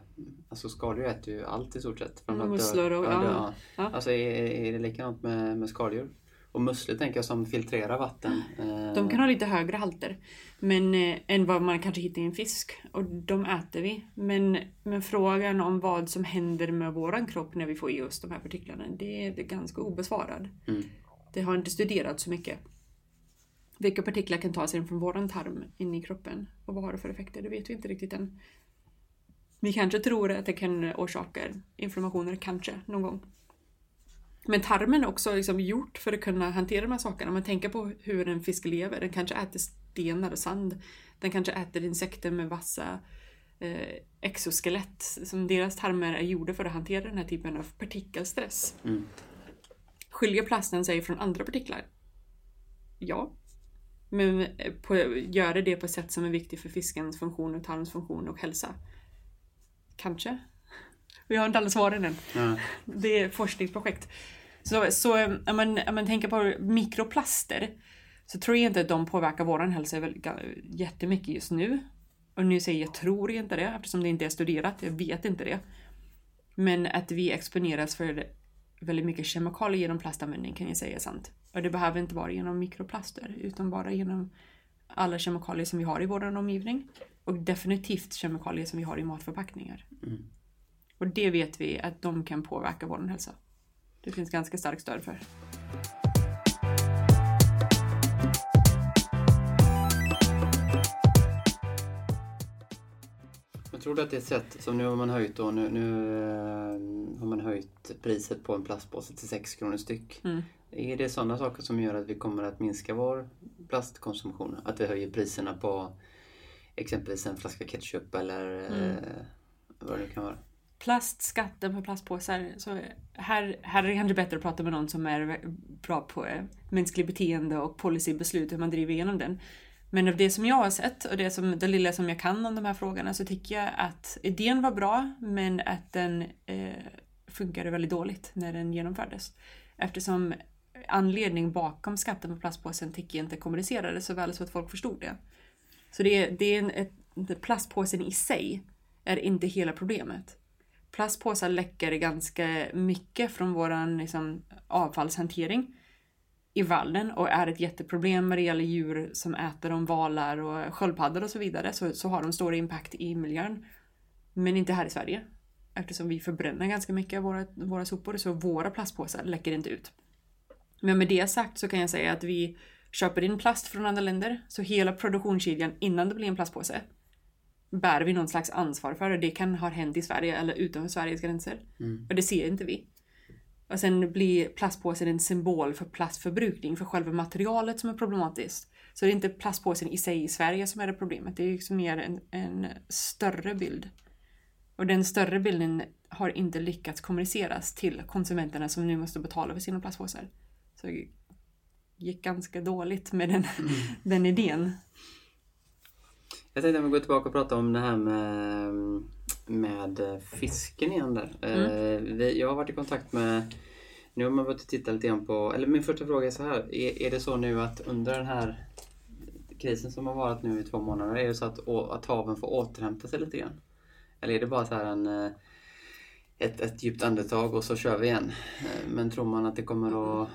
Speaker 1: alltså skaldjur äter ju allt i stort sett.
Speaker 2: Mm, musslor och, ja.
Speaker 1: ja. ja. Alltså är, är det likadant med, med skaldjur? Och musslor tänker jag som filtrerar vatten.
Speaker 2: Eh. De kan ha lite högre halter men, eh, än vad man kanske hittar i en fisk. Och de äter vi. Men, men frågan om vad som händer med våran kropp när vi får i oss de här partiklarna, det är, ganska obesvarad.
Speaker 1: Mm.
Speaker 2: Det har inte studerats så mycket. Vilka partiklar kan ta sig från våran tarm in i kroppen? Och vad har det för effekter? Det vet vi inte riktigt än. Vi kanske tror att det kan orsaka inflammationer, kanske, någon gång. Men tarmen är också liksom gjort för att kunna hantera de här sakerna. Om man tänker på hur en fisk lever. Den kanske äter stenar och sand. Den kanske äter insekter med vassa eh, exoskelett. Som deras tarmar är gjorda för att hantera den här typen av partikelstress.
Speaker 1: Mm.
Speaker 2: Skiljer plasten sig från andra partiklar? Ja. Men eh, på, gör det det på ett sätt som är viktigt för fiskens funktion och tarmens funktion och hälsa? Kanske. Vi har inte alla svaren än.
Speaker 1: Mm.
Speaker 2: Det är forskningsprojekt. Så, så eh, om, man, om man tänker på mikroplaster så tror jag inte att de påverkar vår hälsa jättemycket just nu. Och nu säger jag tror inte det eftersom det inte är studerat. Jag vet inte det. Men att vi exponeras för väldigt mycket kemikalier genom plastanvändning kan jag säga är sant. Och det behöver inte vara genom mikroplaster utan bara genom alla kemikalier som vi har i vår omgivning. Och definitivt kemikalier som vi har i matförpackningar.
Speaker 1: Mm.
Speaker 2: Och det vet vi att de kan påverka vår hälsa. Det finns ganska starkt stöd för.
Speaker 1: Jag tror att det är ett sätt, som nu har man höjt då, nu, nu uh, har man höjt priset på en plastpåse till 6 kronor styck.
Speaker 2: Mm.
Speaker 1: Är det sådana saker som gör att vi kommer att minska vår plastkonsumtion? Att vi höjer priserna på exempelvis en flaska ketchup eller mm. uh, vad det kan vara?
Speaker 2: Plastskatten på plastpåsar. Så här, här är det kanske bättre att prata med någon som är bra på eh, mänskligt beteende och policybeslut, hur man driver igenom den. Men av det som jag har sett och det, som, det lilla som jag kan om de här frågorna så tycker jag att idén var bra men att den eh, funkade väldigt dåligt när den genomfördes. Eftersom anledning bakom skatten på plastpåsen tycker jag inte kommunicerades så väl så att folk förstod det. Så det det är en, ett, plastpåsen i sig är inte hela problemet. Plastpåsar läcker ganska mycket från vår liksom, avfallshantering i vallen och är ett jätteproblem när det gäller djur som äter dem, valar och sköldpaddor och så vidare så, så har de stor impact i miljön. Men inte här i Sverige. Eftersom vi förbränner ganska mycket av våra, våra sopor så våra plastpåsar läcker inte ut. Men med det sagt så kan jag säga att vi köper in plast från andra länder så hela produktionskedjan innan det blir en plastpåse bär vi någon slags ansvar för och det kan ha hänt i Sverige eller utanför Sveriges gränser. Mm. Och det ser inte vi. Och sen blir plastpåsen en symbol för plastförbrukning, för själva materialet som är problematiskt. Så det är inte plastpåsen i sig i Sverige som är det problemet, det är liksom mer en, en större bild. Och den större bilden har inte lyckats kommuniceras till konsumenterna som nu måste betala för sina plastpåsar. Så det gick ganska dåligt med den, mm. den idén.
Speaker 1: Jag tänkte att vi går tillbaka och prata om det här med, med fisken igen där. Mm. Eh, jag har varit i kontakt med nu har man börjat titta lite grann på, eller min första fråga är så här. Är, är det så nu att under den här krisen som har varit nu i två månader, är det så att, att haven får återhämta sig lite grann? Eller är det bara så här en, eh, ett, ett djupt andetag och så kör vi igen? Eh, men tror man att det kommer att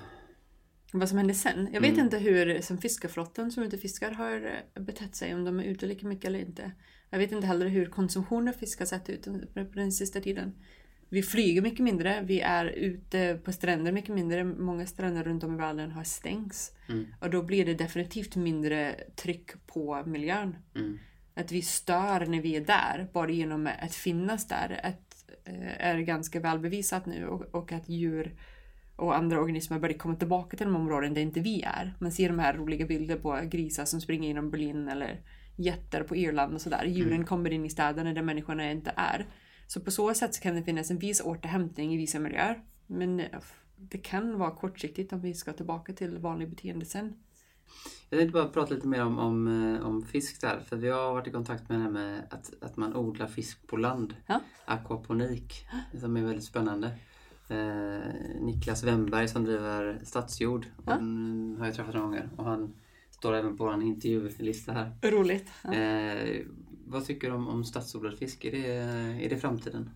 Speaker 2: vad som händer sen. Jag vet mm. inte hur som fiskarflottan som ute fiskar har eh, betett sig, om de är ute lika mycket eller inte. Jag vet inte heller hur konsumtionen av fisk har sett ut på den sista tiden. Vi flyger mycket mindre, vi är ute på stränder mycket mindre. Många stränder runt om i världen har stängts. Mm. Och då blir det definitivt mindre tryck på miljön. Mm. Att vi stör när vi är där, bara genom att finnas där, att, eh, är ganska välbevisat nu. Och, och att djur och andra organismer börjar komma tillbaka till de områden där inte vi är. Man ser de här roliga bilder på grisar som springer genom Berlin eller jätter på Irland och sådär. Djuren mm. kommer in i städerna där människorna inte är. Så på så sätt så kan det finnas en viss återhämtning i vissa miljöer. Men eh, det kan vara kortsiktigt om vi ska tillbaka till vanlig beteende sen.
Speaker 1: Jag tänkte bara prata lite mer om, om, eh, om fisk där. För vi har varit i kontakt med det här med att, att man odlar fisk på land. Ja. Aquaponik. Som är väldigt spännande eh, Niklas Wemberg som driver Stadsjord. Ja. Han har jag träffat några gånger och han står även på en intervjulista här.
Speaker 2: Roligt.
Speaker 1: Ja. Eh, vad tycker du om, om stadsodlad fisk? Är det, är det framtiden?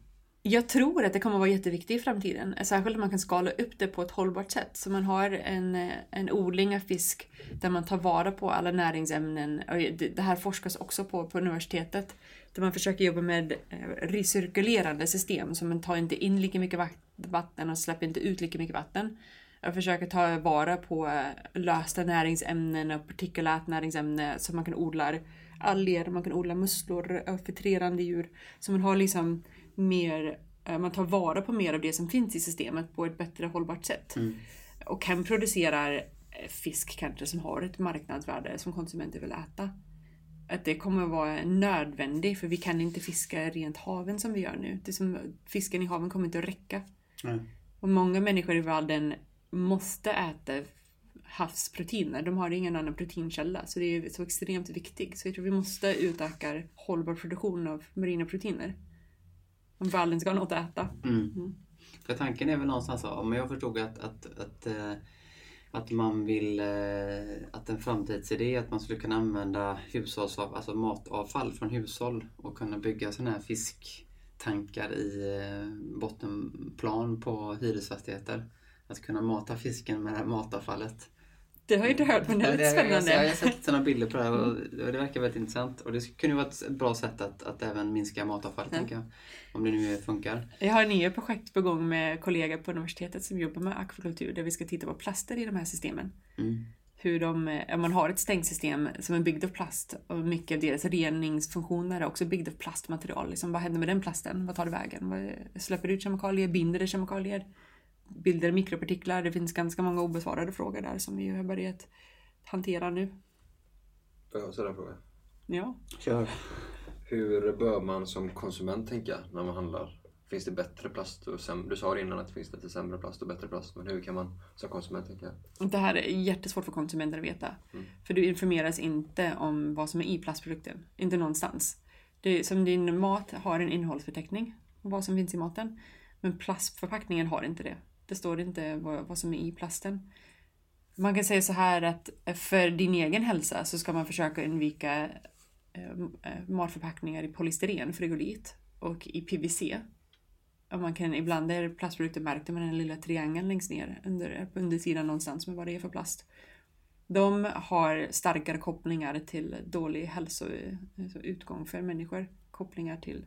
Speaker 2: Jag tror att det kommer att vara jätteviktigt i framtiden. Särskilt om man kan skala upp det på ett hållbart sätt. Så man har en, en odling av fisk där man tar vara på alla näringsämnen. Det här forskas också på på universitetet. Där man försöker jobba med eh, recirkulerande system. Så man tar inte in lika mycket vatten och släpper inte ut lika mycket vatten. Jag försöker ta vara på eh, lösta näringsämnen och partikulärt näringsämne så man kan odla alger, man kan odla musslor och filtrerande djur. Så man har liksom mer, eh, man tar vara på mer av det som finns i systemet på ett bättre hållbart sätt. Mm. Och kan producera fisk kanske som har ett marknadsvärde som konsumenter vill äta att det kommer vara nödvändigt för vi kan inte fiska rent haven som vi gör nu. Det som, fisken i haven kommer inte att räcka. Mm. Och många människor i världen måste äta havsproteiner. De har ingen annan proteinkälla så det är så extremt viktigt. Så jag tror vi måste utöka hållbar produktion av marina proteiner. Om världen ska ha något att äta. Mm. Mm.
Speaker 1: För tanken är väl någonstans, om jag förstod att, att, att eh, att man vill eh, att en framtidsidé är att man skulle kunna använda hushållsavfall, alltså matavfall från hushåll och kunna bygga sådana här fisktankar i eh, bottenplan på hyresfastigheter. Att kunna mata fisken med matavfallet.
Speaker 2: Det har jag inte hört men det är lite spännande.
Speaker 1: Jag, jag, har sett sådana bilder på det här och det verkar väldigt intressant. Och det kunde vara ett bra sätt att, att även minska matavfall, ja. tänker jag. Om det nu funkar.
Speaker 2: Jag har nya projekt på gång med kollegor på universitetet som jobbar med akvakultur där vi ska titta på plaster i de här systemen. Mm. Hur de, om man har ett stängsystem som är byggt av plast och mycket av deras reningsfunktioner är också byggda av plastmaterial. Liksom, vad händer med den plasten? Vad tar det vägen? Vad, släpper det ut kemikalier? Binder det kemikalier? bilder, mikropartiklar. Det finns ganska många obesvarade frågor där som vi har börjat hantera nu.
Speaker 3: Får jag ställa en fråga?
Speaker 2: Ja.
Speaker 1: Kör.
Speaker 3: Hur bör man som konsument tänka när man handlar finns det bättre plast och sämre? Du sa det innan att det finns lite sämre plast och bättre plast. Men hur kan man som konsument tänka?
Speaker 2: Det här är jättesvårt för konsumenter att veta.
Speaker 3: Mm.
Speaker 2: För du informeras inte om vad som är i plastprodukten. Inte någonstans. Är, som din mat har en innehållsförteckning. Vad som finns i maten. Men plastförpackningen har inte det. Det står inte vad, vad som är i plasten. Man kan säga så här att för din egen hälsa så ska man försöka undvika eh, eh, matförpackningar i polystyren, frigolit och i PVC. Man kan, ibland är plastprodukter märkta med den lilla triangeln längst ner under, på undersidan någonstans med vad det är för plast. De har starkare kopplingar till dålig hälsoutgång alltså för människor. Kopplingar till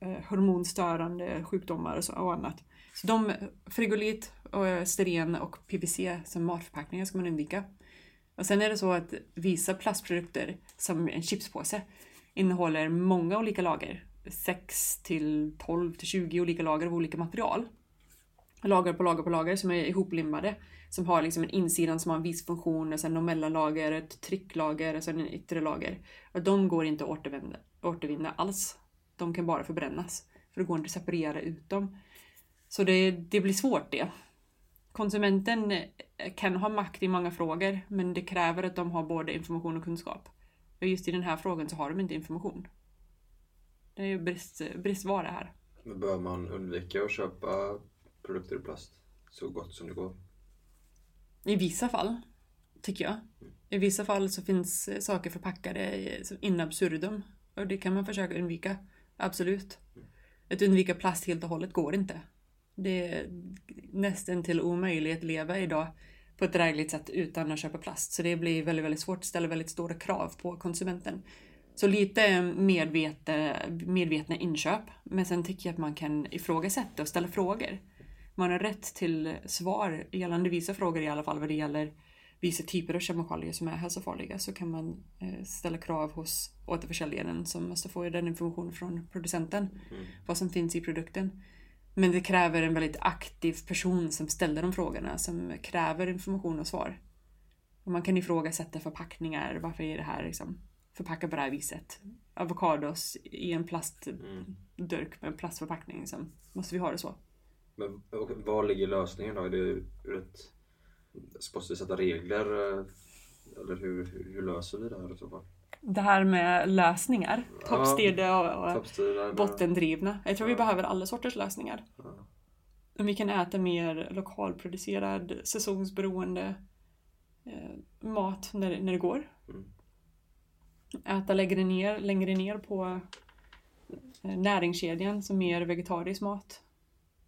Speaker 2: eh, hormonstörande sjukdomar och, så, och annat. Så de, frigolit, och styren och PVC som matförpackningar ska man undvika. Och sen är det så att vissa plastprodukter, som en chipspåse, innehåller många olika lager. 6 till 12 till 20 olika lager av olika material. Lager på lager på lager som är ihoplimmade. Som har liksom en insida som har en viss funktion, och sen mellanlager, ett trycklager och sen en yttre lager. Och de går inte att återvinna, återvinna alls. De kan bara förbrännas. För det går inte att separera ut dem. Så det, det blir svårt det. Konsumenten eh, kan ha makt i många frågor, men det kräver att de har både information och kunskap. Och just i den här frågan så har de inte information. Det är ju brist, bristvara här.
Speaker 3: Men bör man undvika att köpa produkter i plast så gott som det går?
Speaker 2: I vissa fall, tycker jag. I vissa fall så finns saker förpackade in absurdum. Och det kan man försöka undvika. Absolut. Att undvika plast helt och hållet går inte. Det är nästan till omöjligt att leva idag på ett drägligt sätt utan att köpa plast. Så det blir väldigt, väldigt svårt. ställer väldigt stora krav på konsumenten. Så lite medvetna, medvetna inköp. Men sen tycker jag att man kan ifrågasätta och ställa frågor. Man har rätt till svar gällande vissa frågor i alla fall vad det gäller vissa typer av kemikalier som är hälsofarliga så kan man eh, ställa krav hos återförsäljaren som måste få den information från producenten.
Speaker 3: Mm.
Speaker 2: Vad som finns i produkten. Men det kräver en väldigt aktiv person som ställer de frågorna, som kräver information och svar. Och man kan ifrågasätta förpackningar. Varför är det här liksom förpackat på det här viset? Avokados i en plastdurk med en plastförpackning. Liksom. Måste vi ha det så?
Speaker 3: Men var ligger lösningen då? Är det ur ett... Måste vi sätta regler? eh, Eller hur, hur, löser vi det här i så fall?
Speaker 2: Det här med lösningar.
Speaker 3: Ja,
Speaker 2: Toppstyrda och, och
Speaker 3: Toppstyrda?
Speaker 2: bottendrivna. Jag tror vi
Speaker 3: Ja.
Speaker 2: behöver alla sorters lösningar.
Speaker 3: Ja.
Speaker 2: Om vi kan äta mer lokalproducerad, säsongsberoende eh, mat när, när det går. Äta längre ner, längre ner på eh, näringskedjan, som mer vegetarisk mat.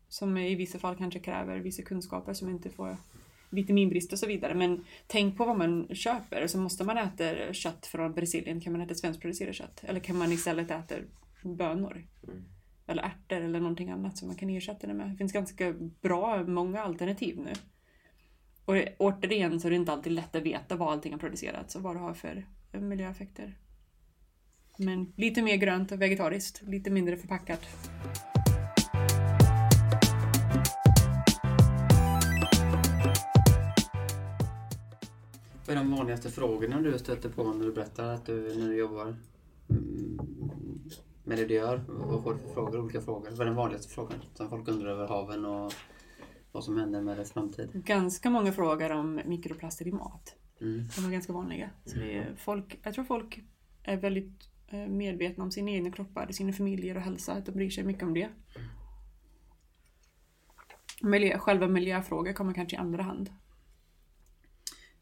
Speaker 2: Som i vissa fall kanske kräver vissa kunskaper som inte får vitaminbrist och så vidare. Men tänk på vad man köper. Så måste man äta kött från Brasilien, kan man äta svenskproducerat kött? Eller kan man istället äta bönor?
Speaker 3: Mm.
Speaker 2: Eller ärtor eller någonting annat som man kan ersätta det med. Det finns ganska bra, många alternativ nu. Och återigen så är det inte alltid lätt att veta vad allting har producerats och vad det har för miljöeffekter. Men lite mer grönt och vegetariskt, lite mindre förpackat.
Speaker 1: Vad är de vanligaste frågorna du stöter på när du berättar att du, du jobbar mm, med det du gör? Vad får du för frågor? Olika frågor. Vad är den vanligaste frågan som folk undrar över haven och vad som händer med dess framtid?
Speaker 2: Ganska många frågor om mikroplaster i mat.
Speaker 1: Mm.
Speaker 2: De är ganska vanliga. Så det är folk, jag tror folk är väldigt eh, medvetna om sina egna kroppar, sina familjer och hälsa. Att de bryr sig mycket om det. Miljö, själva miljöfrågor kommer kanske i andra hand.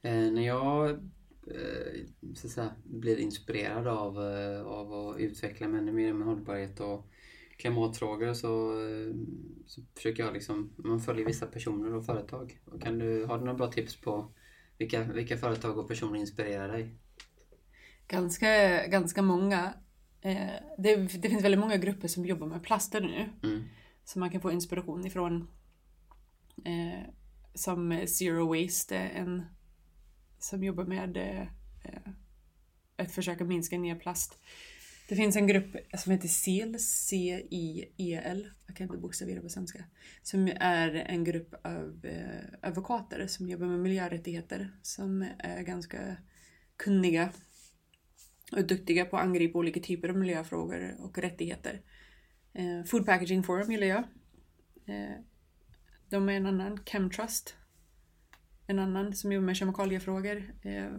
Speaker 1: Eh, när jag eh, så säga, blir inspirerad av, eh, av att utveckla mig ännu mer med hållbarhet och klimatfrågor så, eh, så försöker jag liksom, man följer vissa personer och företag. Och kan du, har du några bra tips på vilka, vilka företag och personer inspirerar dig?
Speaker 2: Ganska, ganska många. Eh, det, det finns väldigt många grupper som jobbar med plaster nu.
Speaker 1: Mm.
Speaker 2: Så man kan få inspiration ifrån. Eh, som Zero Waste är en som jobbar med eh, att försöka minska ner plast. Det finns en grupp som heter CEL, C-I-E-L, jag kan inte bokstavera på svenska, som är en grupp av eh, advokater som jobbar med miljörättigheter, som är ganska kunniga och duktiga på att angripa olika typer av miljöfrågor och rättigheter. Eh, Food Packaging Forum gillar jag. Eh, de är en annan. Chemtrust. En annan som jobbar med kemikaliefrågor. Eh,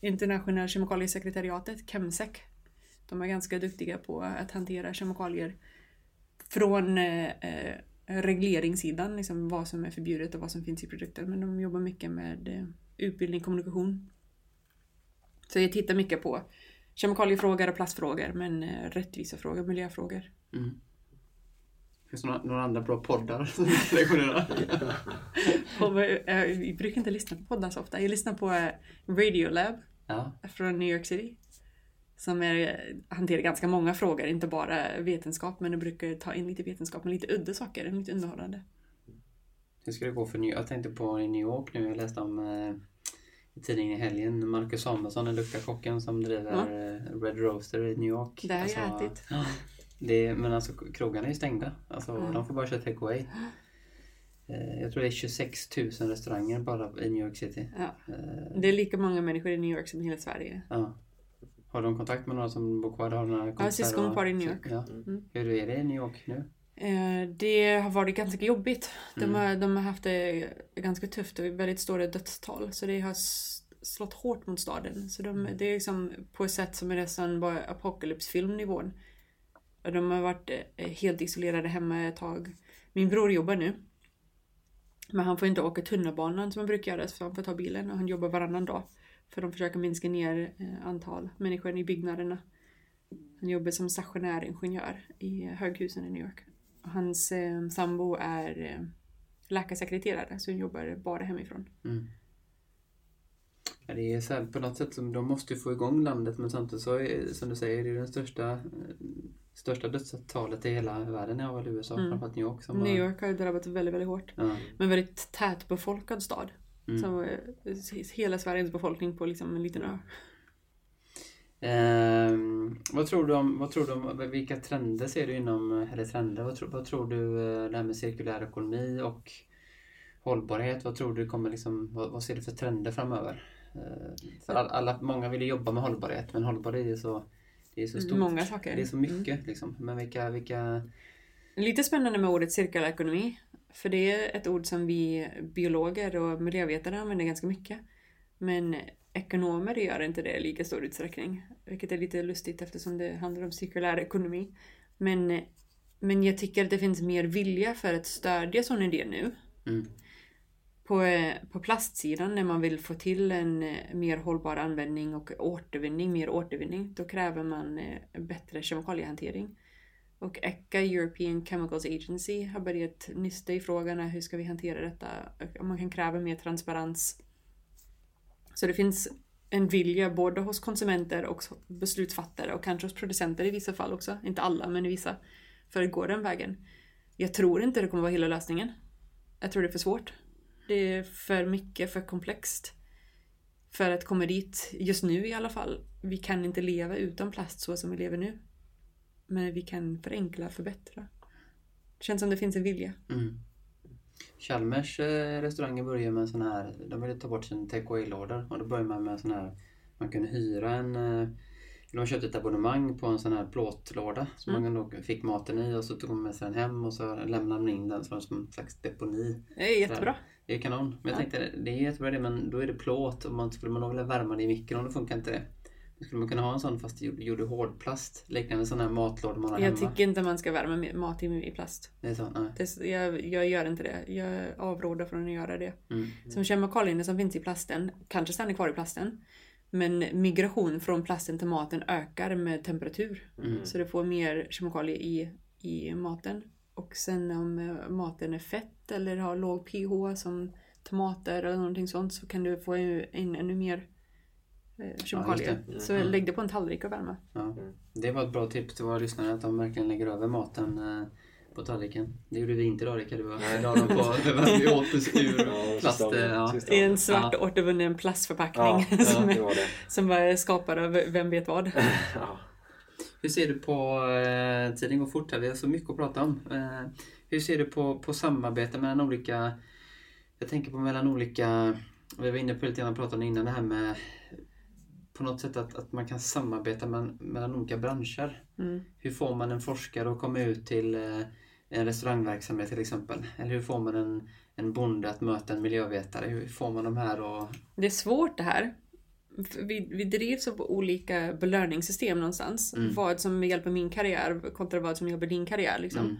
Speaker 2: Internationella kemikaliesekretariatet, Chemsec. De är ganska duktiga på att hantera kemikalier från eh, eh, regleringssidan, liksom vad som är förbjudet och vad som finns i produkten. Men de jobbar mycket med eh, utbildning, kommunikation. Så jag tittar mycket på kemikaliefrågor och plastfrågor, men eh, rättvisefrågor, miljöfrågor.
Speaker 1: Mm. Finns det några, några andra bra poddar som du?
Speaker 2: Och, vi brukar inte lyssna på poddar så ofta. Jag lyssnar på Radiolab
Speaker 1: Ja.
Speaker 2: från New York City. Som är, hanterar ganska många frågor, inte bara vetenskap, men det brukar ta in lite vetenskap med lite udda saker, lite underhållande.
Speaker 1: Hur ska det gå för New Jag tänkte på i New York nu. Jag läste om eh, i tidningen i helgen. Marcus Samuelsson, den duktiga kocken som driver eh, Red Roaster i New York.
Speaker 2: Det har jag
Speaker 1: Alltså,
Speaker 2: ätit.
Speaker 1: Ja, det, men alltså krogarna är ju stängda. Alltså,
Speaker 2: Mm.
Speaker 1: De får bara köra take away. Eh, jag tror det är 26 000 restauranger bara i New York City.
Speaker 2: Ja.
Speaker 1: Eh,
Speaker 2: Det är lika många människor i New York som i hela Sverige.
Speaker 1: ja. Har de kontakt med några som bor kvar? Har du några kompisar
Speaker 2: syskon
Speaker 1: och-
Speaker 2: kvar i New York.
Speaker 1: Ja.
Speaker 2: Mm.
Speaker 1: Hur är det i New York nu?
Speaker 2: Eh, Det har varit ganska jobbigt. De,
Speaker 1: Mm.
Speaker 2: har, de har haft det ganska tufft och väldigt stora dödstal. Så det har slått hårt mot staden. Så de, det är liksom på ett sätt som är nästan bara apokalypsfilmnivån. De har varit eh, helt isolerade hemma ett tag. Min bror jobbar nu. Men han får inte åka tunnelbanan som han brukar göra så han får ta bilen och han jobbar varannan dag. För de försöker minska ner eh, antal människor i byggnaderna. Han jobbar som stationäringenjör i höghusen i New York. Hans eh, sambo är eh, läkarsekreterare så hon jobbar bara hemifrån.
Speaker 1: Mm. Ja, det är så här, på något sätt som de måste få igång landet men samtidigt så är som du säger det är den största, eh, största dödstalet i hela världen är väl USA,
Speaker 2: Mm.
Speaker 1: framförallt New York. Som
Speaker 2: New York har ju drabbats väldigt, väldigt hårt.
Speaker 1: Ja.
Speaker 2: Men väldigt tätbefolkad stad.
Speaker 1: Mm.
Speaker 2: Så, eh, hela Sveriges befolkning på liksom en liten ö.
Speaker 1: Ehm, vad tror du om, vad tror du om, vilka trender ser du inom, eller trender, vad tror, vad tror du eh, det här med cirkulär ekonomi och hållbarhet, vad tror du kommer liksom, vad, vad ser du för trender framöver? Eh, för all, alla, många vill ju jobba med hållbarhet men hållbarhet är så, det är så stort.
Speaker 2: Många saker.
Speaker 1: Det är så mycket liksom. Men vilka, vilka,
Speaker 2: Lite spännande med ordet cirkulär ekonomi. För det är ett ord som vi biologer och miljövetare använder ganska mycket. Men ekonomer gör inte det i lika stor utsträckning. Vilket är lite lustigt eftersom det handlar om cirkulär ekonomi. Men, men jag tycker att det finns mer vilja för att stödja sån idé nu.
Speaker 1: mm,
Speaker 2: På, på plastsidan när man vill få till en eh, mer hållbar användning och återvinning, mer återvinning, då kräver man eh, bättre kemikaliehantering. Och ECHA, European Chemicals Agency, har börjat nysta i frågan hur ska vi hantera detta? Om Man kan kräva mer transparens. Så det finns en vilja både hos konsumenter och beslutsfattare och kanske hos producenter i vissa fall också. Inte alla, men i vissa. För att gå den vägen. Jag tror inte det kommer vara hela lösningen. Jag tror det är för svårt. Det är för mycket, för komplext. För att komma dit, just nu i alla fall. Vi kan inte leva utan plast så som vi lever nu. Men vi kan förenkla, förbättra. Det känns som det finns en vilja.
Speaker 1: mm. Chalmers eh, restauranger börjar med en sån här, de ville ta bort sin take away-lådor och då började man med en sån här, man kunde hyra en eh, de köpte ett abonnemang på en sån här plåtlåda som
Speaker 2: Mm.
Speaker 1: man då fick maten i och så tog man med sig den hem och så lämnade man in den som en slags deponi.
Speaker 2: Det är jättebra.
Speaker 1: Det är kanon. Men jag
Speaker 2: Ja.
Speaker 1: tänkte, det är jättebra det men då är det plåt och man skulle man nog vilja värma det i mikron, då funkar inte det. Skulle man kunna ha en sån fast gjord, i hårdplast, liknande sån här matlåda man har
Speaker 2: Jag
Speaker 1: hemma.
Speaker 2: tycker inte man ska värma mat i, i plast.
Speaker 1: Det är så, nej.
Speaker 2: Det, jag, jag gör inte det. Jag avråder från att göra det.
Speaker 1: Mm.
Speaker 2: Som kemikalierna som finns i plasten kanske stannar kvar i plasten. Men migration från plasten till maten ökar med temperatur.
Speaker 1: Mm.
Speaker 2: Så du får mer kemikalier i, i maten. Och sen om eh, maten är fett eller har låg pH som tomater eller någonting sånt så kan du få in ännu mer kemikalier.
Speaker 1: det.
Speaker 2: Så
Speaker 1: Mm.
Speaker 2: lägg det på en tallrik och värma.
Speaker 1: Ja. Det var ett bra tips till våra lyssnare att de verkligen lägger över maten eh, på tallriken. Det gjorde vi inte idag Rickard.
Speaker 3: Nej.
Speaker 1: la dem på, vi åt oss ur
Speaker 3: Ja,
Speaker 1: plast. eh, Ja.
Speaker 2: I en svart
Speaker 1: Ja.
Speaker 2: återvunnen plastförpackning
Speaker 3: Ja, ja,
Speaker 2: som,
Speaker 3: det det.
Speaker 2: som var skapad av vem vet vad.
Speaker 3: Ja.
Speaker 1: Hur ser du på, eh, tiden går fort här, vi har så mycket att prata om. Eh, hur ser du på, på samarbete mellan olika, jag tänker på mellan olika, vi var inne på lite grann pratade innan det här med på något sätt att, att man kan samarbeta man, mellan olika branscher.
Speaker 2: Mm.
Speaker 1: Hur får man en forskare att komma ut till eh, en restaurangverksamhet till exempel? Eller hur får man en, en bonde att möta en miljövetare? Hur får man de här att...
Speaker 2: Det är svårt det här. Vi, vi drivs av olika belöningssystem någonstans.
Speaker 1: Mm.
Speaker 2: Vad som hjälper min karriär kontra vad som hjälper din karriär. Liksom.
Speaker 1: Mm.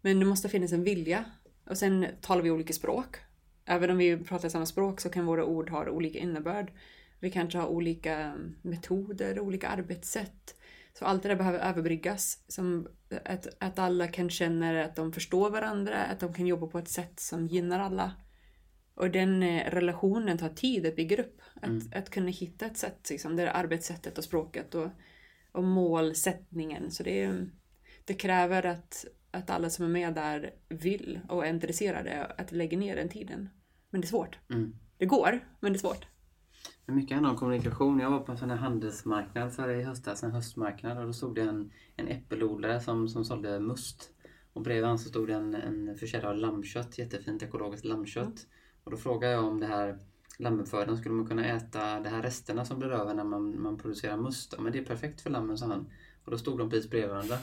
Speaker 2: Men det måste finnas en vilja. Och sen talar vi olika språk. Även om vi pratar samma språk så kan våra ord ha olika innebörd. Vi kanske har olika metoder, olika arbetssätt. Så allt det där behöver överbryggas. Som att, att alla kan känna att de förstår varandra, att de kan jobba på ett sätt som gynnar alla. Och den eh, relationen tar tid att bygga upp. Att,
Speaker 1: Mm.
Speaker 2: att kunna hitta ett sätt, liksom, det är arbetssättet och språket och, och målsättningen. Så det, är- det kräver att, att alla som är med där vill och är intresserade att lägga ner den tiden. Men det är svårt.
Speaker 1: Mm.
Speaker 2: Det går, men det är svårt.
Speaker 1: Men mycket handlar om kommunikation. Jag var på en sån här handelsmarknad för i höstas, en höstmarknad och då stod det en, en äppelodlare som, som sålde must. Och bredvid han så stod det en, en försäljare av lammkött, jättefint ekologiskt lammkött. Och då frågade jag om det här lammuppfödaren, skulle man kunna äta de här resterna som blir över när man, man producerar must? Ja men det är perfekt för lammen, sa han. Och då stod de precis bredvid varandra.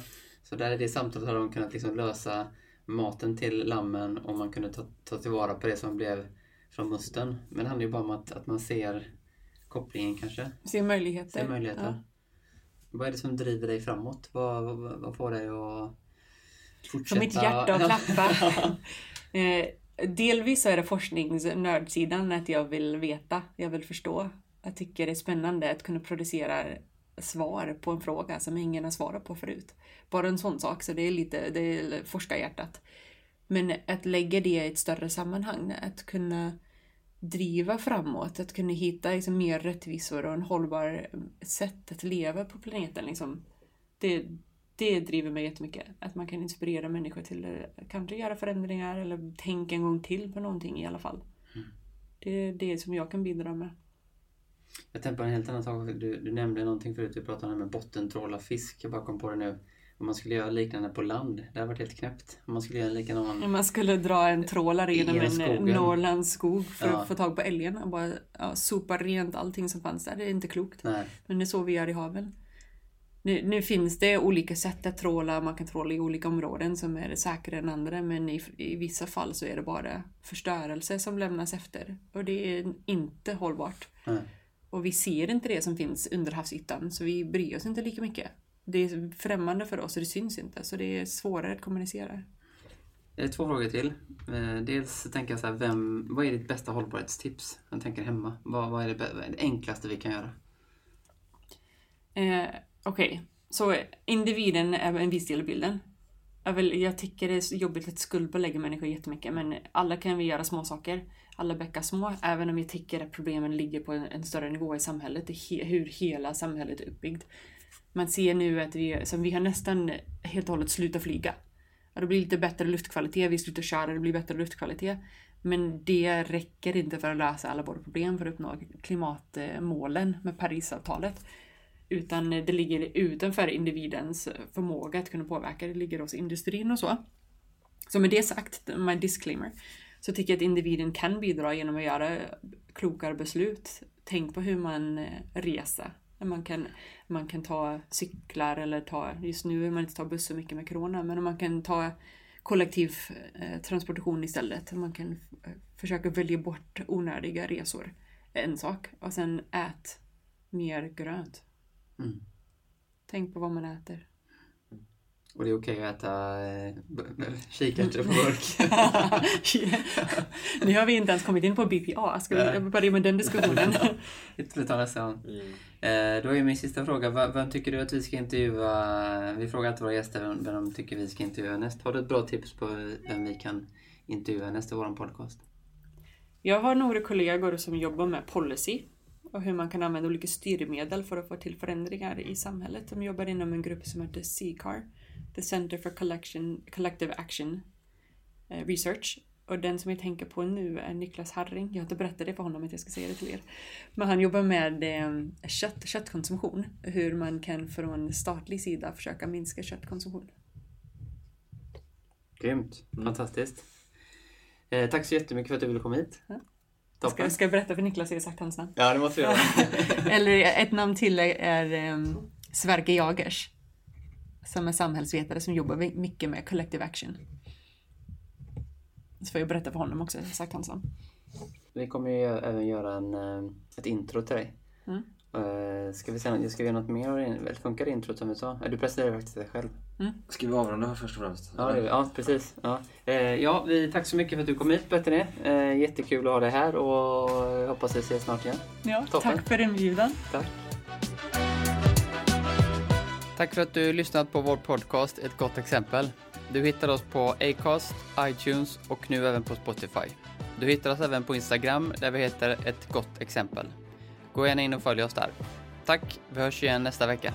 Speaker 1: Så där i det samtalet har de kunnat liksom lösa maten till lammen och man kunde ta, ta tillvara på det som blev från musten. Men det handlar ju bara om att, att man ser kopplingen kanske.
Speaker 2: Se möjligheter.
Speaker 1: Ser möjligheter.
Speaker 2: Ja.
Speaker 1: Vad är det som driver dig framåt? Vad, vad, vad får dig att fortsätta?
Speaker 2: Får mitt hjärta att klappa. Eh, delvis så är det forskningsnördsidan, att jag vill veta, jag vill förstå. Jag tycker det är spännande att kunna producera svar på en fråga som ingen har svarat på förut. Bara en sån sak, så det är lite, det är forskarhjärtat. Men att lägga det i ett större sammanhang, att kunna driva framåt, att kunna hitta liksom mer rättvisor och en hållbar sätt att leva på planeten. Liksom. Det, det driver mig jättemycket. Att man kan inspirera människor till att kanske göra förändringar eller tänka en gång till på någonting i alla fall. Det är det som jag kan bidra med.
Speaker 1: Jag tänkte på en helt annan sak. Du, du nämnde någonting förut. Vi pratade om det med bottentråla fisk. Jag bara kom på det nu. Om man skulle göra liknande på land. Det hade varit helt knäppt. Om man skulle göra likadan...
Speaker 2: Om man skulle dra en trålare genom en. Norrlands skog för
Speaker 1: Ja.
Speaker 2: att få tag på älgen och bara ja, sopa rent allting som fanns där. Det är inte klokt.
Speaker 1: Nej.
Speaker 2: Men det är så vi gör i haven. Nu, nu finns det olika sätt att tråla. Man kan tråla i olika områden som är säkrare än andra. Men i, i vissa fall så är det bara förstörelse som lämnas efter. Och det är inte hållbart.
Speaker 1: Nej.
Speaker 2: Och vi ser inte det som finns under havsytan. Så vi bryr oss inte lika mycket. Det är främmande för oss och det syns inte. Så det är svårare att kommunicera.
Speaker 1: Två frågor till. Eh, Dels tänker jag så här, vem, vad är ditt bästa hållbarhetstips? Jag tänker hemma. Vad, vad, är det, vad är det enklaste vi kan göra?
Speaker 2: Eh, Okej, så individen är en viss del i bilden. Jag, vill, jag tycker det är jobbigt att skuldbelägga människor jättemycket men alla kan vi göra små saker. Alla bäckar små, även om jag tycker att problemen ligger på en, en större nivå i samhället. He, hur hela samhället är uppbyggt. Man ser nu att vi, som vi har nästan helt och hållet slutat flyga. Ja, det blir lite bättre luftkvalitet, vi slutar köra, det blir bättre luftkvalitet. Men det räcker inte för att lösa alla våra problem för att uppnå klimatmålen med Parisavtalet. Utan det ligger utanför individens förmåga att kunna påverka. Det ligger hos industrin och så. Så med det sagt, my disclaimer, så tycker jag att individen kan bidra genom att göra klokare beslut. Tänk på hur man reser. Man kan, man kan ta cyklar eller ta, just nu vill man inte ta buss så mycket med corona, men om man kan ta kollektiv eh, transportation istället. Man kan eh, försöka välja bort onödiga resor. En sak. Och sen ät mer grönt.
Speaker 1: Mm.
Speaker 2: Tänk på vad man äter.
Speaker 1: Och det är okej att äta eh, kikärtor på burk.
Speaker 2: nu har vi inte ens kommit in på BPA. Ska vi börja med den diskussionen?
Speaker 1: Det får vi ta nästa gång.
Speaker 3: Mm.
Speaker 1: Eh, då är min sista fråga. Vem tycker du att vi ska intervjua? Vi frågar alltid våra gäster vem de tycker vi ska intervjua näst. Har du ett bra tips på vem vi kan intervjua nästa i vår podcast?
Speaker 2: Jag har några kollegor som jobbar med policy och hur man kan använda olika styrmedel för att få till förändringar i samhället. De jobbar inom en grupp som heter CCAR, The Center for Collection, Collective Action eh, Research. Och den som jag tänker på nu är Niklas Harring. Jag har inte berättat det för honom att jag ska säga det till er. Men han jobbar med eh, kött, köttkonsumtion. Hur man kan från statlig sida försöka minska köttkonsumtion.
Speaker 1: Grymt. Fantastiskt. Eh, tack så jättemycket för att du ville komma hit.
Speaker 2: Jag ska, ska jag berätta för Niklas exakt hans namn?
Speaker 1: Ja, det måste jag göra.
Speaker 2: Eller ett namn till är um, Sverker Jagers. Som är samhällsvetare som jobbar mycket med collective action. Så får jag berätta för honom också exakt hans namn.
Speaker 1: Vi kommer ju även göra en, eh, ett intro till dig. Mm. Uh, ska vi se, ska vi göra något mer? Eller funkar introt som vi sa? Du presenterar faktiskt dig själv.
Speaker 3: Mm. Ska vi avrunda först och främst?
Speaker 1: Ja, ja precis. Ja. Uh, ja, vi, tack så mycket för att du kom hit. Uh, jättekul att ha dig här och hoppas vi ses snart igen.
Speaker 2: Ja, tack för inbjudan.
Speaker 1: Tack. Tack för att du lyssnat på vår podcast Ett gott exempel. Du hittar oss på Acast, iTunes och nu även på Spotify. Du hittar oss även på Instagram där vi heter Ett gott exempel. Gå gärna in och följ oss där. Tack, vi hörs igen nästa vecka.